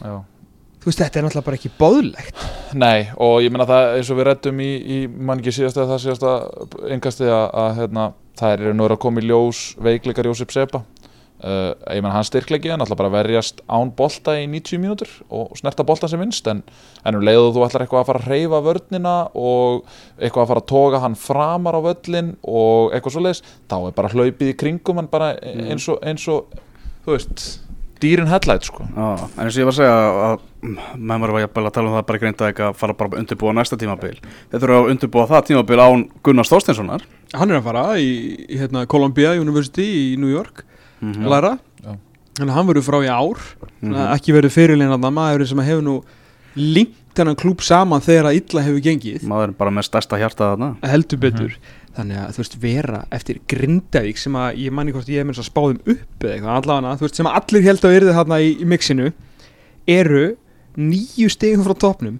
Speaker 2: Já.
Speaker 3: þú veist, þetta er náttúrulega bara ekki bóðlegt
Speaker 2: Nei, og ég meina það eins og við rettum í, í mann ekki síðast eða það síðasta engasti að, að hérna, það er nú að koma í ljós veikleikar Jósef Sepa uh, ég meina hann styrklegi hann ætla bara að verjast án bolta í 90 mínútur og snerta bolta sem minnst en, en um leiðu þú ætlar eitthvað að fara að reyfa vörnina og eitthvað að fara að toga hann framar á völlin og eitthvað svo leiðis, þá er bara hlaupið í kringum hann bara eins og, eins og þú veist, dýrin hellæt sko.
Speaker 1: Já, en eins og ég var að segja að maður var jafnvel að tala um það bara greint að ekki að fara bara að undirbúa næsta tímabil. Þeir þurfa að undirbúa það tímabil án Gunnars Þorsteinssonar.
Speaker 3: Hann er að fara í, í hérna, Columbia University í New York
Speaker 1: mm
Speaker 3: læra
Speaker 2: Já.
Speaker 3: þannig að hann verður frá í ár. Mm ekki verður fyrirlin að það maður sem hefur nú linkt hennan klúb saman þegar að illa hefur gengið.
Speaker 1: Maður er bara með stærsta hjarta þarna.
Speaker 3: Heldur betur. Þannig að þú veist vera eftir Grindavík sem að ég manni hvort ég er með spáðum upp eða eitthvað. Allavega þú veist sem að allir held að verði þarna í, í mixinu eru nýju stegum frá topnum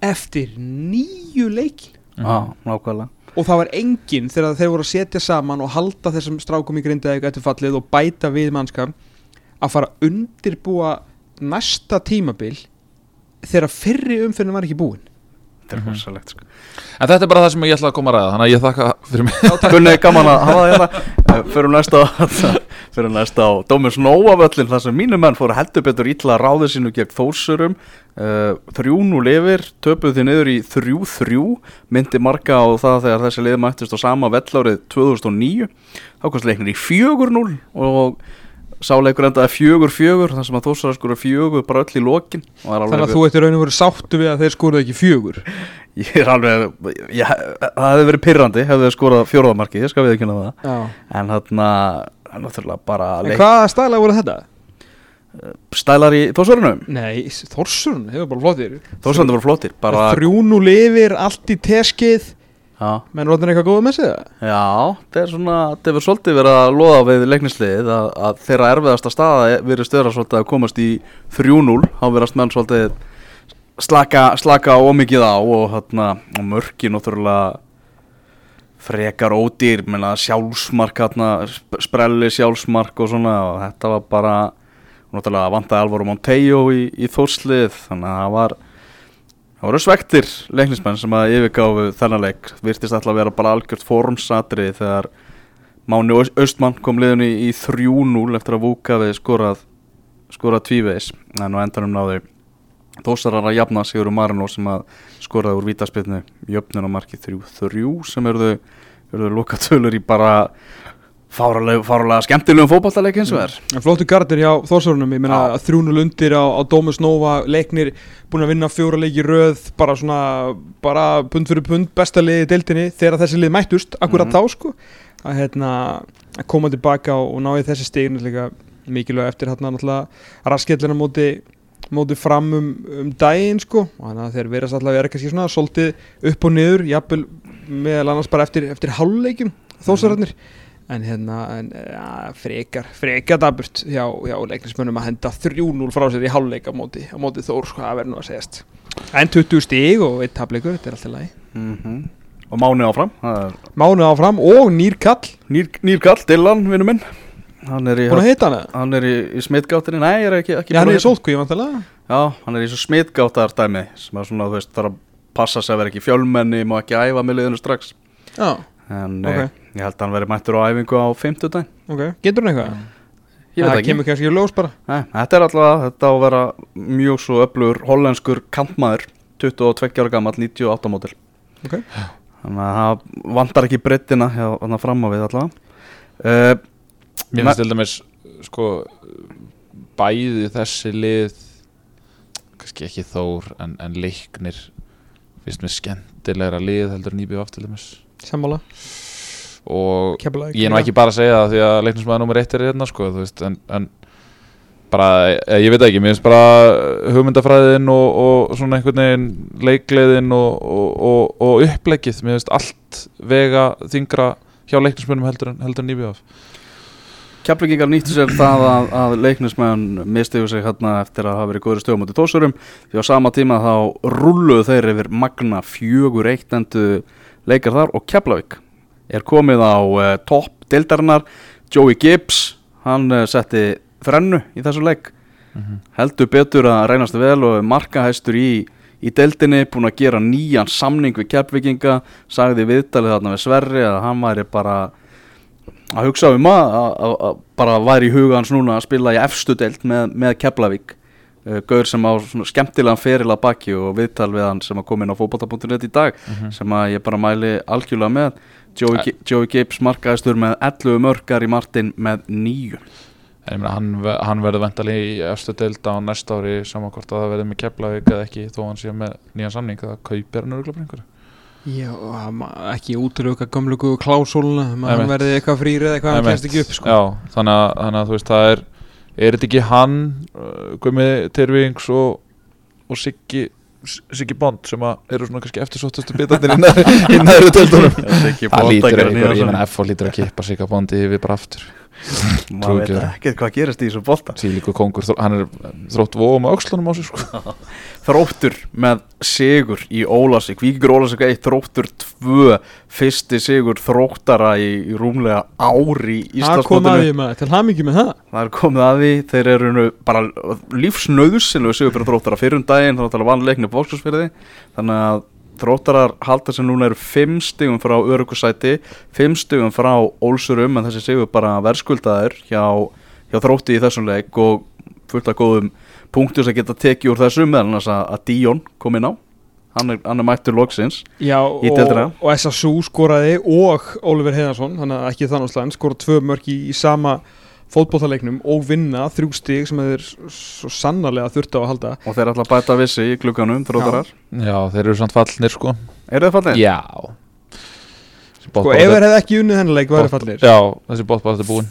Speaker 3: eftir nýju leiki.
Speaker 1: Já, nákvæmlega
Speaker 3: og það var enginn þegar þeir voru að setja saman og halda þessum strákum í Grindavík eftir fallið og bæta við mannskap að fara að undirbúa næsta tímabil þegar fyrri umfyrin var ekki búin.
Speaker 1: Þetta er rosalegt sko.
Speaker 2: En þetta er bara það sem ég ætla að koma að ræða Þannig að ég þakka fyrir mig.
Speaker 1: Gunni, gaman að hafa það hérna. Fyrir næsta Fyrir næsta á. Dómins Nóavöllin þar sem mínu menn fóru heldur betur ítla ráðið sínu gegn þórsurum. Uh, Þrjú nú lifir Töpuð því niður í þrjú þrjú Myndi marga á það þegar þessi lið mættist á sama vellárið 2009 Þá komst leiknir í fjögur núl Og sáleikur endaði fjögur fjögur þar sem að þórsurar skora fjögur bara öll í lokin.
Speaker 3: Þannig að þú ætti raun og verið sáttu við að þeir skoruðu ekki fjögur? [LAUGHS]
Speaker 1: Ég er alveg ég, Það hefði verið pyrrandi Hefði skorað fjórðamarki Ég skal við ekki það.
Speaker 3: Já.
Speaker 1: En þarna Náttúrulega bara
Speaker 3: en
Speaker 1: leik,
Speaker 3: hvaða stæla voru þetta?
Speaker 1: Stælar í þósvörunum
Speaker 3: Nei, Þorsun hefur bara flottir.
Speaker 1: Þósvörunum voru flottir Bara
Speaker 3: þrjúnu lifir, allt í teskið.
Speaker 1: Já,
Speaker 3: menn róttin eitthvað góða með sig það?
Speaker 1: já Það er svona Það hefur svolítið verið að loða við leiknisliðið að, að þeirra erfiðasta staða Verið stöðra svolítið að komast í 3-0 Há verðast menn svolítið Slaka, slaka ómikið á Og, og mörki náttúrulega frekar ódýr menna sjálfsmark hérna, sp- sprelli sjálfsmark og svona og þetta var bara náttúrulega vantaði Alvaro Montejo í, í þórslið þannig að það var það voru svektir leiknismenn sem að yfirgáfu þennan leik. Virtist alltaf að vera bara algjört formsatri þegar Máni Austmann kom liðun í, í 3-0 eftir að Vúka við skorað skorað tvíveis en á endanum náðu Þósarar að jafna Sigur Marino sem að skoraði úr vítaspilnu jöfnun á marki 3-3 sem eruðu, eruðu lokatölur í bara fáralega, fáralega skemmtilegum fótballtaleik eins og er
Speaker 3: En flottu gardir hjá Þórsarunum, ég meina
Speaker 1: Já.
Speaker 3: þrjúnul undir á, á Dómus Nova, leiknir búin að vinna fjóra leiki röð, bara svona, bara pund fyrir pund, besta liði deildinni þegar þessi lið mættust, akkurat
Speaker 1: Mhm.
Speaker 3: þá sko, að hérna, koma tilbaka og, og ná í þessi stegin líka mikilvæg eftir hérna náttúrulega raskellina móti, móti fram um, um daginn sko, og þannig að þeir verðast alltaf að vera kannski svona svolítið upp og niður, jafnvel meðal annars bara eftir, eftir hálfleikum Þórsararnir en hérna en, ja, frekar, frekar daburt hjá, hjá leiknismönnum að henda 3-0 frá sér í hálfleik á móti, á móti Þór sko, það verður nú að segjast. En 20 stig og eitt tableikur, þetta er alltaf lagi.
Speaker 1: Mm og Máni áfram það er
Speaker 3: Mánu áfram og Nýr Kall
Speaker 1: nýr, nýr kall, Dylan, vinnu minn hann er í, er í, í smitgáttinni nei, ég er ekki, ekki
Speaker 3: Já, hann er í sótkví, ég vantilega
Speaker 1: Já, hann er í svo smitgáttar dæmi sem að svona, þú veist, þarf að passa sig að vera ekki fjölmenni, má ekki æfa með liðinu strax.
Speaker 3: Já,
Speaker 1: en
Speaker 3: Ok.
Speaker 1: okay. ég held að hann veri mættur á æfingu á 50 dag
Speaker 3: ok, getur hann eitthvað?
Speaker 1: Ég veit
Speaker 3: það
Speaker 1: ekki,
Speaker 3: kemur kannski í ljós bara.
Speaker 1: Nei, þetta er alltaf, þetta á að vera mjög svo öflugur hollenskur kampmaður 22 ára gammal, 98 mótil
Speaker 3: Ok.
Speaker 1: Þannig að það vantar ekki breyttina hann fram á við allavega. Uh,
Speaker 2: Mér finnst til dæmis sko bæði þessi lið kannski ekki þór en, en leiknir finnst mér skemmtilegra lið heldur en íbjöf til dæmis.
Speaker 3: Sammála.
Speaker 2: Og
Speaker 3: Keflavík
Speaker 2: ég er nú ekki bara að segja það því að leiknismæður nummer eitt er hérna sko veist en, en bara, eh, ég veit ekki, mér finnst bara hugmyndafræðin og, og svona einhvern veginn leikleiðin og, og, og, og upplegið, mér finnst allt vega þingra hjá leiknismænum heldur en, heldur en íbjöf
Speaker 1: Keflingingar nýttu sér það að, að leiknismenn mistiðu sig hérna eftir að hafa verið góður stöðum út í tósurum því á sama tíma þá rulluðu þeir yfir magna fjögur eitt endu leikar þar og Keflavík er komið á uh, topp deildarinnar. Joey Gibbs, hann uh, setti þrennu í þessu leik. Heldur betur að reynast vel og markahæstur í, í deildinni búin að gera nýjan samning við Keflinginga sagði viðtalið þarna við Sverri að hann væri bara að hugsa um að, að, að, að bara væri í huga hans núna að spila í efstu deild með, með Keflavík. Uh, Gaur sem á skemmtilegan feril að baki og viðtal við hann sem að koma inn á fótbolta.net í dag sem að ég bara mæli algjörlega með. Joey, Joey Gibbs markaðistur með 11 mörgar í Martin með 9
Speaker 2: En ég meina, hann, hann verður vendalega í efstu deild á næsta ári saman hvort að það verður með Keflavík eða ekki þó hann sé með nýjan samning það kaupir hann einhverju
Speaker 3: Já, ekki útlöka gömlugu klásóluna
Speaker 2: Nei,
Speaker 3: maður
Speaker 2: mitt.
Speaker 3: verði eitthvað frýri eða eitthvað hann kemst ekki upp sko.
Speaker 2: Já, þannig að, þannig að þú veist það er er þetta ekki hann uh, Gumi Tyrfings og, og Siggi Siggi Bond sem eru svona kannski eftirsóttastu bitarnir í næri [LAUGHS] deildunum Það lítur einhver, ég menna F.O. lítur að kippa Sigga Bondi yfir bara aftur
Speaker 1: maður veit
Speaker 2: ekki
Speaker 1: hvað gerist í þessu bolta.
Speaker 2: Svílíku kongur, hann er þrótt vóum á öxlunum á sig sko. [LAUGHS]
Speaker 1: Þróttur með sigur í Ólasík Víkingur Ólasík 1, Þróttur 2 fyrsti sigur þróttara í, í rúmlega ári í
Speaker 3: Það kom að
Speaker 1: Íslandsmótinu
Speaker 3: því maður, til hamingi með það.
Speaker 1: Það er komið að því, þeir eru nú bara lífsnauðsynlegu sigur fyrir þróttara fyrir um daginn, þróttara vann leikni bókskursfyrði þannig að þróttarar halda sem núna eru 5 stigum frá örugusæti 5 stigum frá Ólsurum en þessi sigur bara verðskuldaður hjá, hjá þrótti í þessum leik og fullt af góðum punktur sem geta tekið úr þessum meðal annars að, að Díón kom inn á hann er, hann er mættur loksins
Speaker 3: Já,
Speaker 1: Í deildina.
Speaker 3: og, og SSU skoraði og Oliver Heiðarsson, hann er ekki þannig slæðin skoraði tvö mörk í, í sama fótbollaleiknum og vinna þrjú stig sem þeir svo sannarlega þurfti á að halda.
Speaker 1: Og þeir ætla að bæta vissi í klukkanum þróttarar.
Speaker 2: Já, þeir eru samt fallnir sko.
Speaker 1: Eru þeir fallið?
Speaker 2: Já.
Speaker 3: Sko ef þeir hefði ekki unnið þennan leik væri fallir
Speaker 2: Já, þessi bóttbátt er búinn.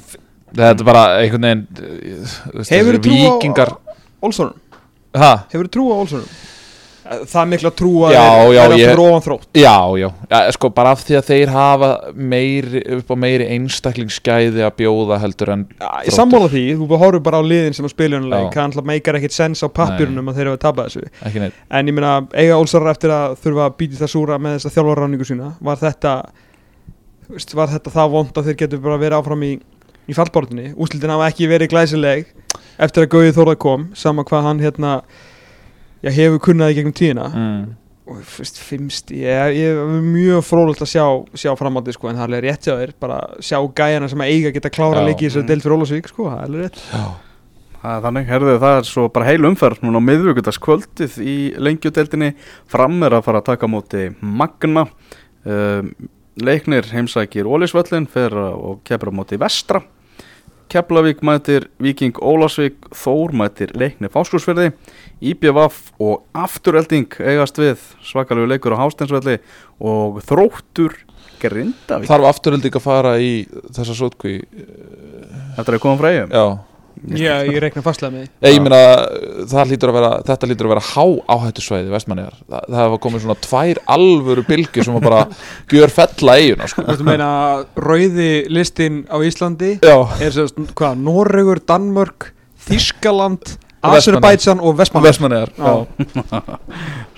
Speaker 2: Þetta er bara einhvern veginn uh, þú
Speaker 3: trú á-
Speaker 2: Víkingar
Speaker 3: Olsonum,
Speaker 2: Ha?
Speaker 3: hefur trú á Olsonum? Það er mikla trú að
Speaker 2: Já,
Speaker 3: þeir
Speaker 2: ég-
Speaker 3: aftur ofan þrótt.
Speaker 2: Já, já, já, sko bara af því að þeir hafa meiri, upp á meiri einstaklingsgæði að bjóða heldur en
Speaker 3: Já, Ég sammála því, þú horfum bara á liðin sem að spila hennar leik,
Speaker 2: Já.
Speaker 3: hann alltaf meikar ekkit sens á pappirunum að þeir hafa tapað þessu. En ég meina, eiga Olsar eftir að þurfa að býti það súra með þessa þjálfarráningu sína? Var þetta, var þetta það vond að þeir getur bara verið áfram í, í fallbortinni Úslitin hafa ekki verið glæsileg eftir að Gauði Þórað kom Sama hvað hann hérna, já, hefur kunnaði gegnum tíðina.
Speaker 2: Mm.
Speaker 3: Og veist, fimmst, ég, ég er mjög frólægt að sjá, sjá framhaldi sko En það er alveg rétt hjá þér, bara sjá gæjana sem að eiga geta klára
Speaker 2: Já.
Speaker 3: leiki í þessari deild fyrir Ólasvík sko, það er alveg rétt.
Speaker 2: Já,
Speaker 1: Það er þannig, herðu það er svo bara heil umferð núna á miðvíkudagskvöldið í lengjudeldinni fram er að fara að taka móti Magna. Um, Leiknir heimsækir Ólisvöllin fer og kemur á móti Vestra Keflavík mætir Víking Ólasvík Þór mætir Leiknir Fáskursferði IBVF og Afturelding eigast við svakalegu leikur á Hásteinsvelli og Þróttur Grindavík.
Speaker 2: Þarf afturölding að fara í þessa sótkví
Speaker 1: Þetta er að koma frá eigum
Speaker 3: Já, ég reikna fastlega með því.
Speaker 2: Ég, ég meina, það lítur að vera, þetta lítur að vera há áhættusvæði vestmanniðar það, það hafa komið svona tvær alvöru bylgjur sem að bara [LAUGHS] gjör fella eiguna sko.
Speaker 3: Þú veist að meina rauði listin á Íslandi
Speaker 2: Já,
Speaker 3: er sérst, hvað, Noregur, Danmörk, Þískaland,
Speaker 2: Og
Speaker 3: Azerbaijan og Vestmann
Speaker 2: vestmanniðar
Speaker 3: Já.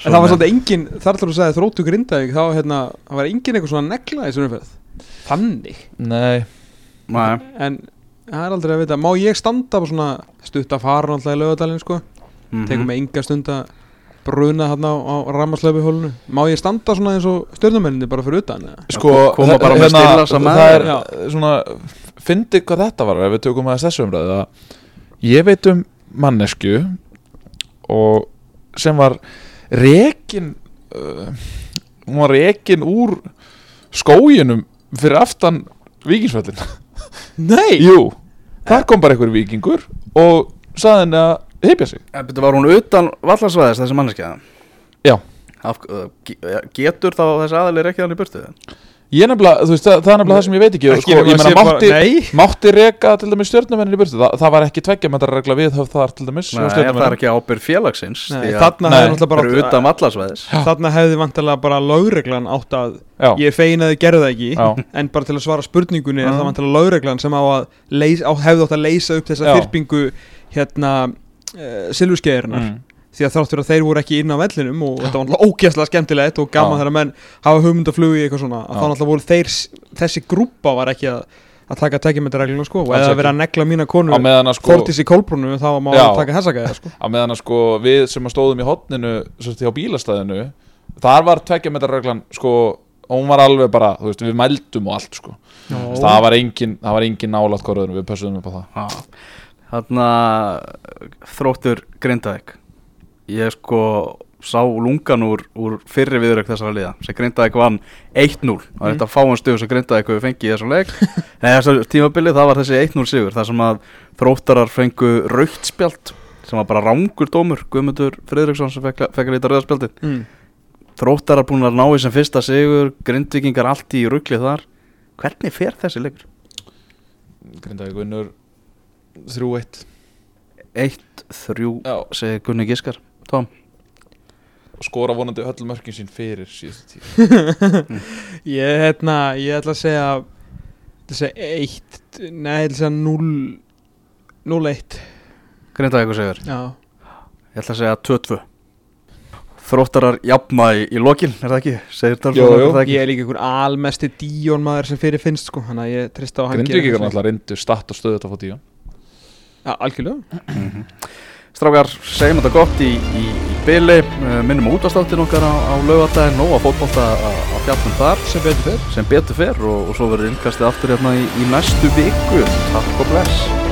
Speaker 3: En það var svolítið engin, þar til þú sagði þróttu grindavík þá hérna, var engin eitthvað svona negla í svona umferð Þannig.
Speaker 2: Nei,
Speaker 1: Nei,
Speaker 3: En það er aldrei að vita, má ég standa á svona stutt að fara náttúrulega í lögadalinn sko
Speaker 1: mhm.
Speaker 3: Tekum mig enga stund að bruna þarna á, á rammarslöfu hólunu Má ég standa svona eins og stjórnumenninni bara fyrir utan eða?
Speaker 2: sko
Speaker 1: Koma bara með stilla saman.
Speaker 2: Það er
Speaker 3: Já.
Speaker 2: svona, fyndi hvað þetta var ef við tökum aðeins þessu umræðu að ég veit um mannesku og sem var rekin uh, hún var rekin úr skóginum fyrir aftan vikingsvöllin
Speaker 3: Nei!
Speaker 2: Jú, þar kom bara einhver vikingur og saði henni að hypja sig
Speaker 1: En betur var hún utan vallarsvæðis þessi manneskja?
Speaker 2: Já.
Speaker 1: Af, ge- Getur þá þessi aðalir ekki hann í burtu?
Speaker 2: Ég er nefnilega, þú veist, það, það er nefnilega það sem ég veit ekki,
Speaker 3: Ekki
Speaker 2: sko, ég meina
Speaker 3: sé bara-
Speaker 2: mátti, mátti reka til dæmis stjórnumennin í burtu, það, það var ekki tveggja með regla viðhöfð þar til dæmis
Speaker 1: Nei, það er ekki ábyrð félagsins
Speaker 3: Nei, hefði
Speaker 1: það
Speaker 3: hefði vantilega bara lögreglan átt að
Speaker 2: Já,
Speaker 3: Ég er fegin að þið gerðu það ekki
Speaker 2: já,
Speaker 3: En bara til að svara spurningunni er
Speaker 2: Mm.
Speaker 3: það vantilega lögreglan sem á að leys, á, hefði átt að leysa upp þessa
Speaker 2: Já.
Speaker 3: þyrpingu hérna uh, silfurskeiðirnar
Speaker 2: mm,
Speaker 3: því að þáttur að þeir voru ekki inn á vellinum og þetta var náttúrulega ógeðslega skemmtilegt og gaman
Speaker 2: Já.
Speaker 3: þegar menn hafa hugmyndaflugu í eitthvað svona að
Speaker 2: Já.
Speaker 3: þá náttúrulega voru þeir, þessi grúpa var ekki að, að taka tækjumyndaregluna sko og eða verið að negla mína
Speaker 2: á
Speaker 3: konu
Speaker 2: meðan að sko
Speaker 3: Þórtís í kólbrúnu þá má
Speaker 2: Já.
Speaker 3: að taka hessagæða sko.
Speaker 2: Á meðan að sko við sem að stóðum í hotninu hjá bílastæðinu þar var tveggja með reglan sko og hún var alveg bara, þú veist, við mældum og allt sko, það var engin það var engin nálat korðunum, við pössuðum upp á það.
Speaker 1: Þarna þróttur Grindavík Ég sko sá lungan úr, úr fyrri viðrökk þessara liða sem Grindavík vann 1-0 og
Speaker 3: Mm.
Speaker 1: þetta fáum stöðu sem Grindavík hefur fengið í þessum leik [LAUGHS] Nei, þessu tímabili það var þessi 1-0 sigur þar sem að þróttarar fengu raukt spjald sem var bara rángur dómur Guðmundur Friðriksson sem fekk, fekk að líta rauðarspjaldið
Speaker 3: mm.
Speaker 1: þróttarar búin að ná í sem fyrsta sigur Grindvíkingar allt í ruggli þar hvernig fer þessi leikur?
Speaker 2: Grindavík vinnur 3-1
Speaker 1: 1-3
Speaker 2: Já.
Speaker 1: segir Gunni Giskar Tom?
Speaker 2: Og skora vonandi öll mörkin sín fyrir síðustu tíð. [LAUGHS]
Speaker 3: Ég, hérna, ég ætla að segja ég ætla að segja 1 Nei, ég ætla að segja 0 0-1
Speaker 1: Grindavíkur sigur
Speaker 3: Já.
Speaker 1: Ég ætla að segja 2-2 Þróttarar jafna í, í lokin, er það ekki? Segir er það ekki?
Speaker 3: Ég er líka einhver almesti díón maður sem fyrir finnst sko Þannig að ég trista á að hann geri
Speaker 2: er
Speaker 3: eitthvað
Speaker 2: náttúrulega reyndu statt og stöðu þetta í
Speaker 3: svona. Já, algjörlega
Speaker 1: Strákar, segjum þetta gott í, í, í byli uh, Minnum útastáttin okkar á, á laugadaginn fótbolta að, að fjallum þar.
Speaker 3: Sem betur fyrr
Speaker 1: sem betur fer og, og svo verður innkastið aftur hérna í, í næstu viku. Takk og bless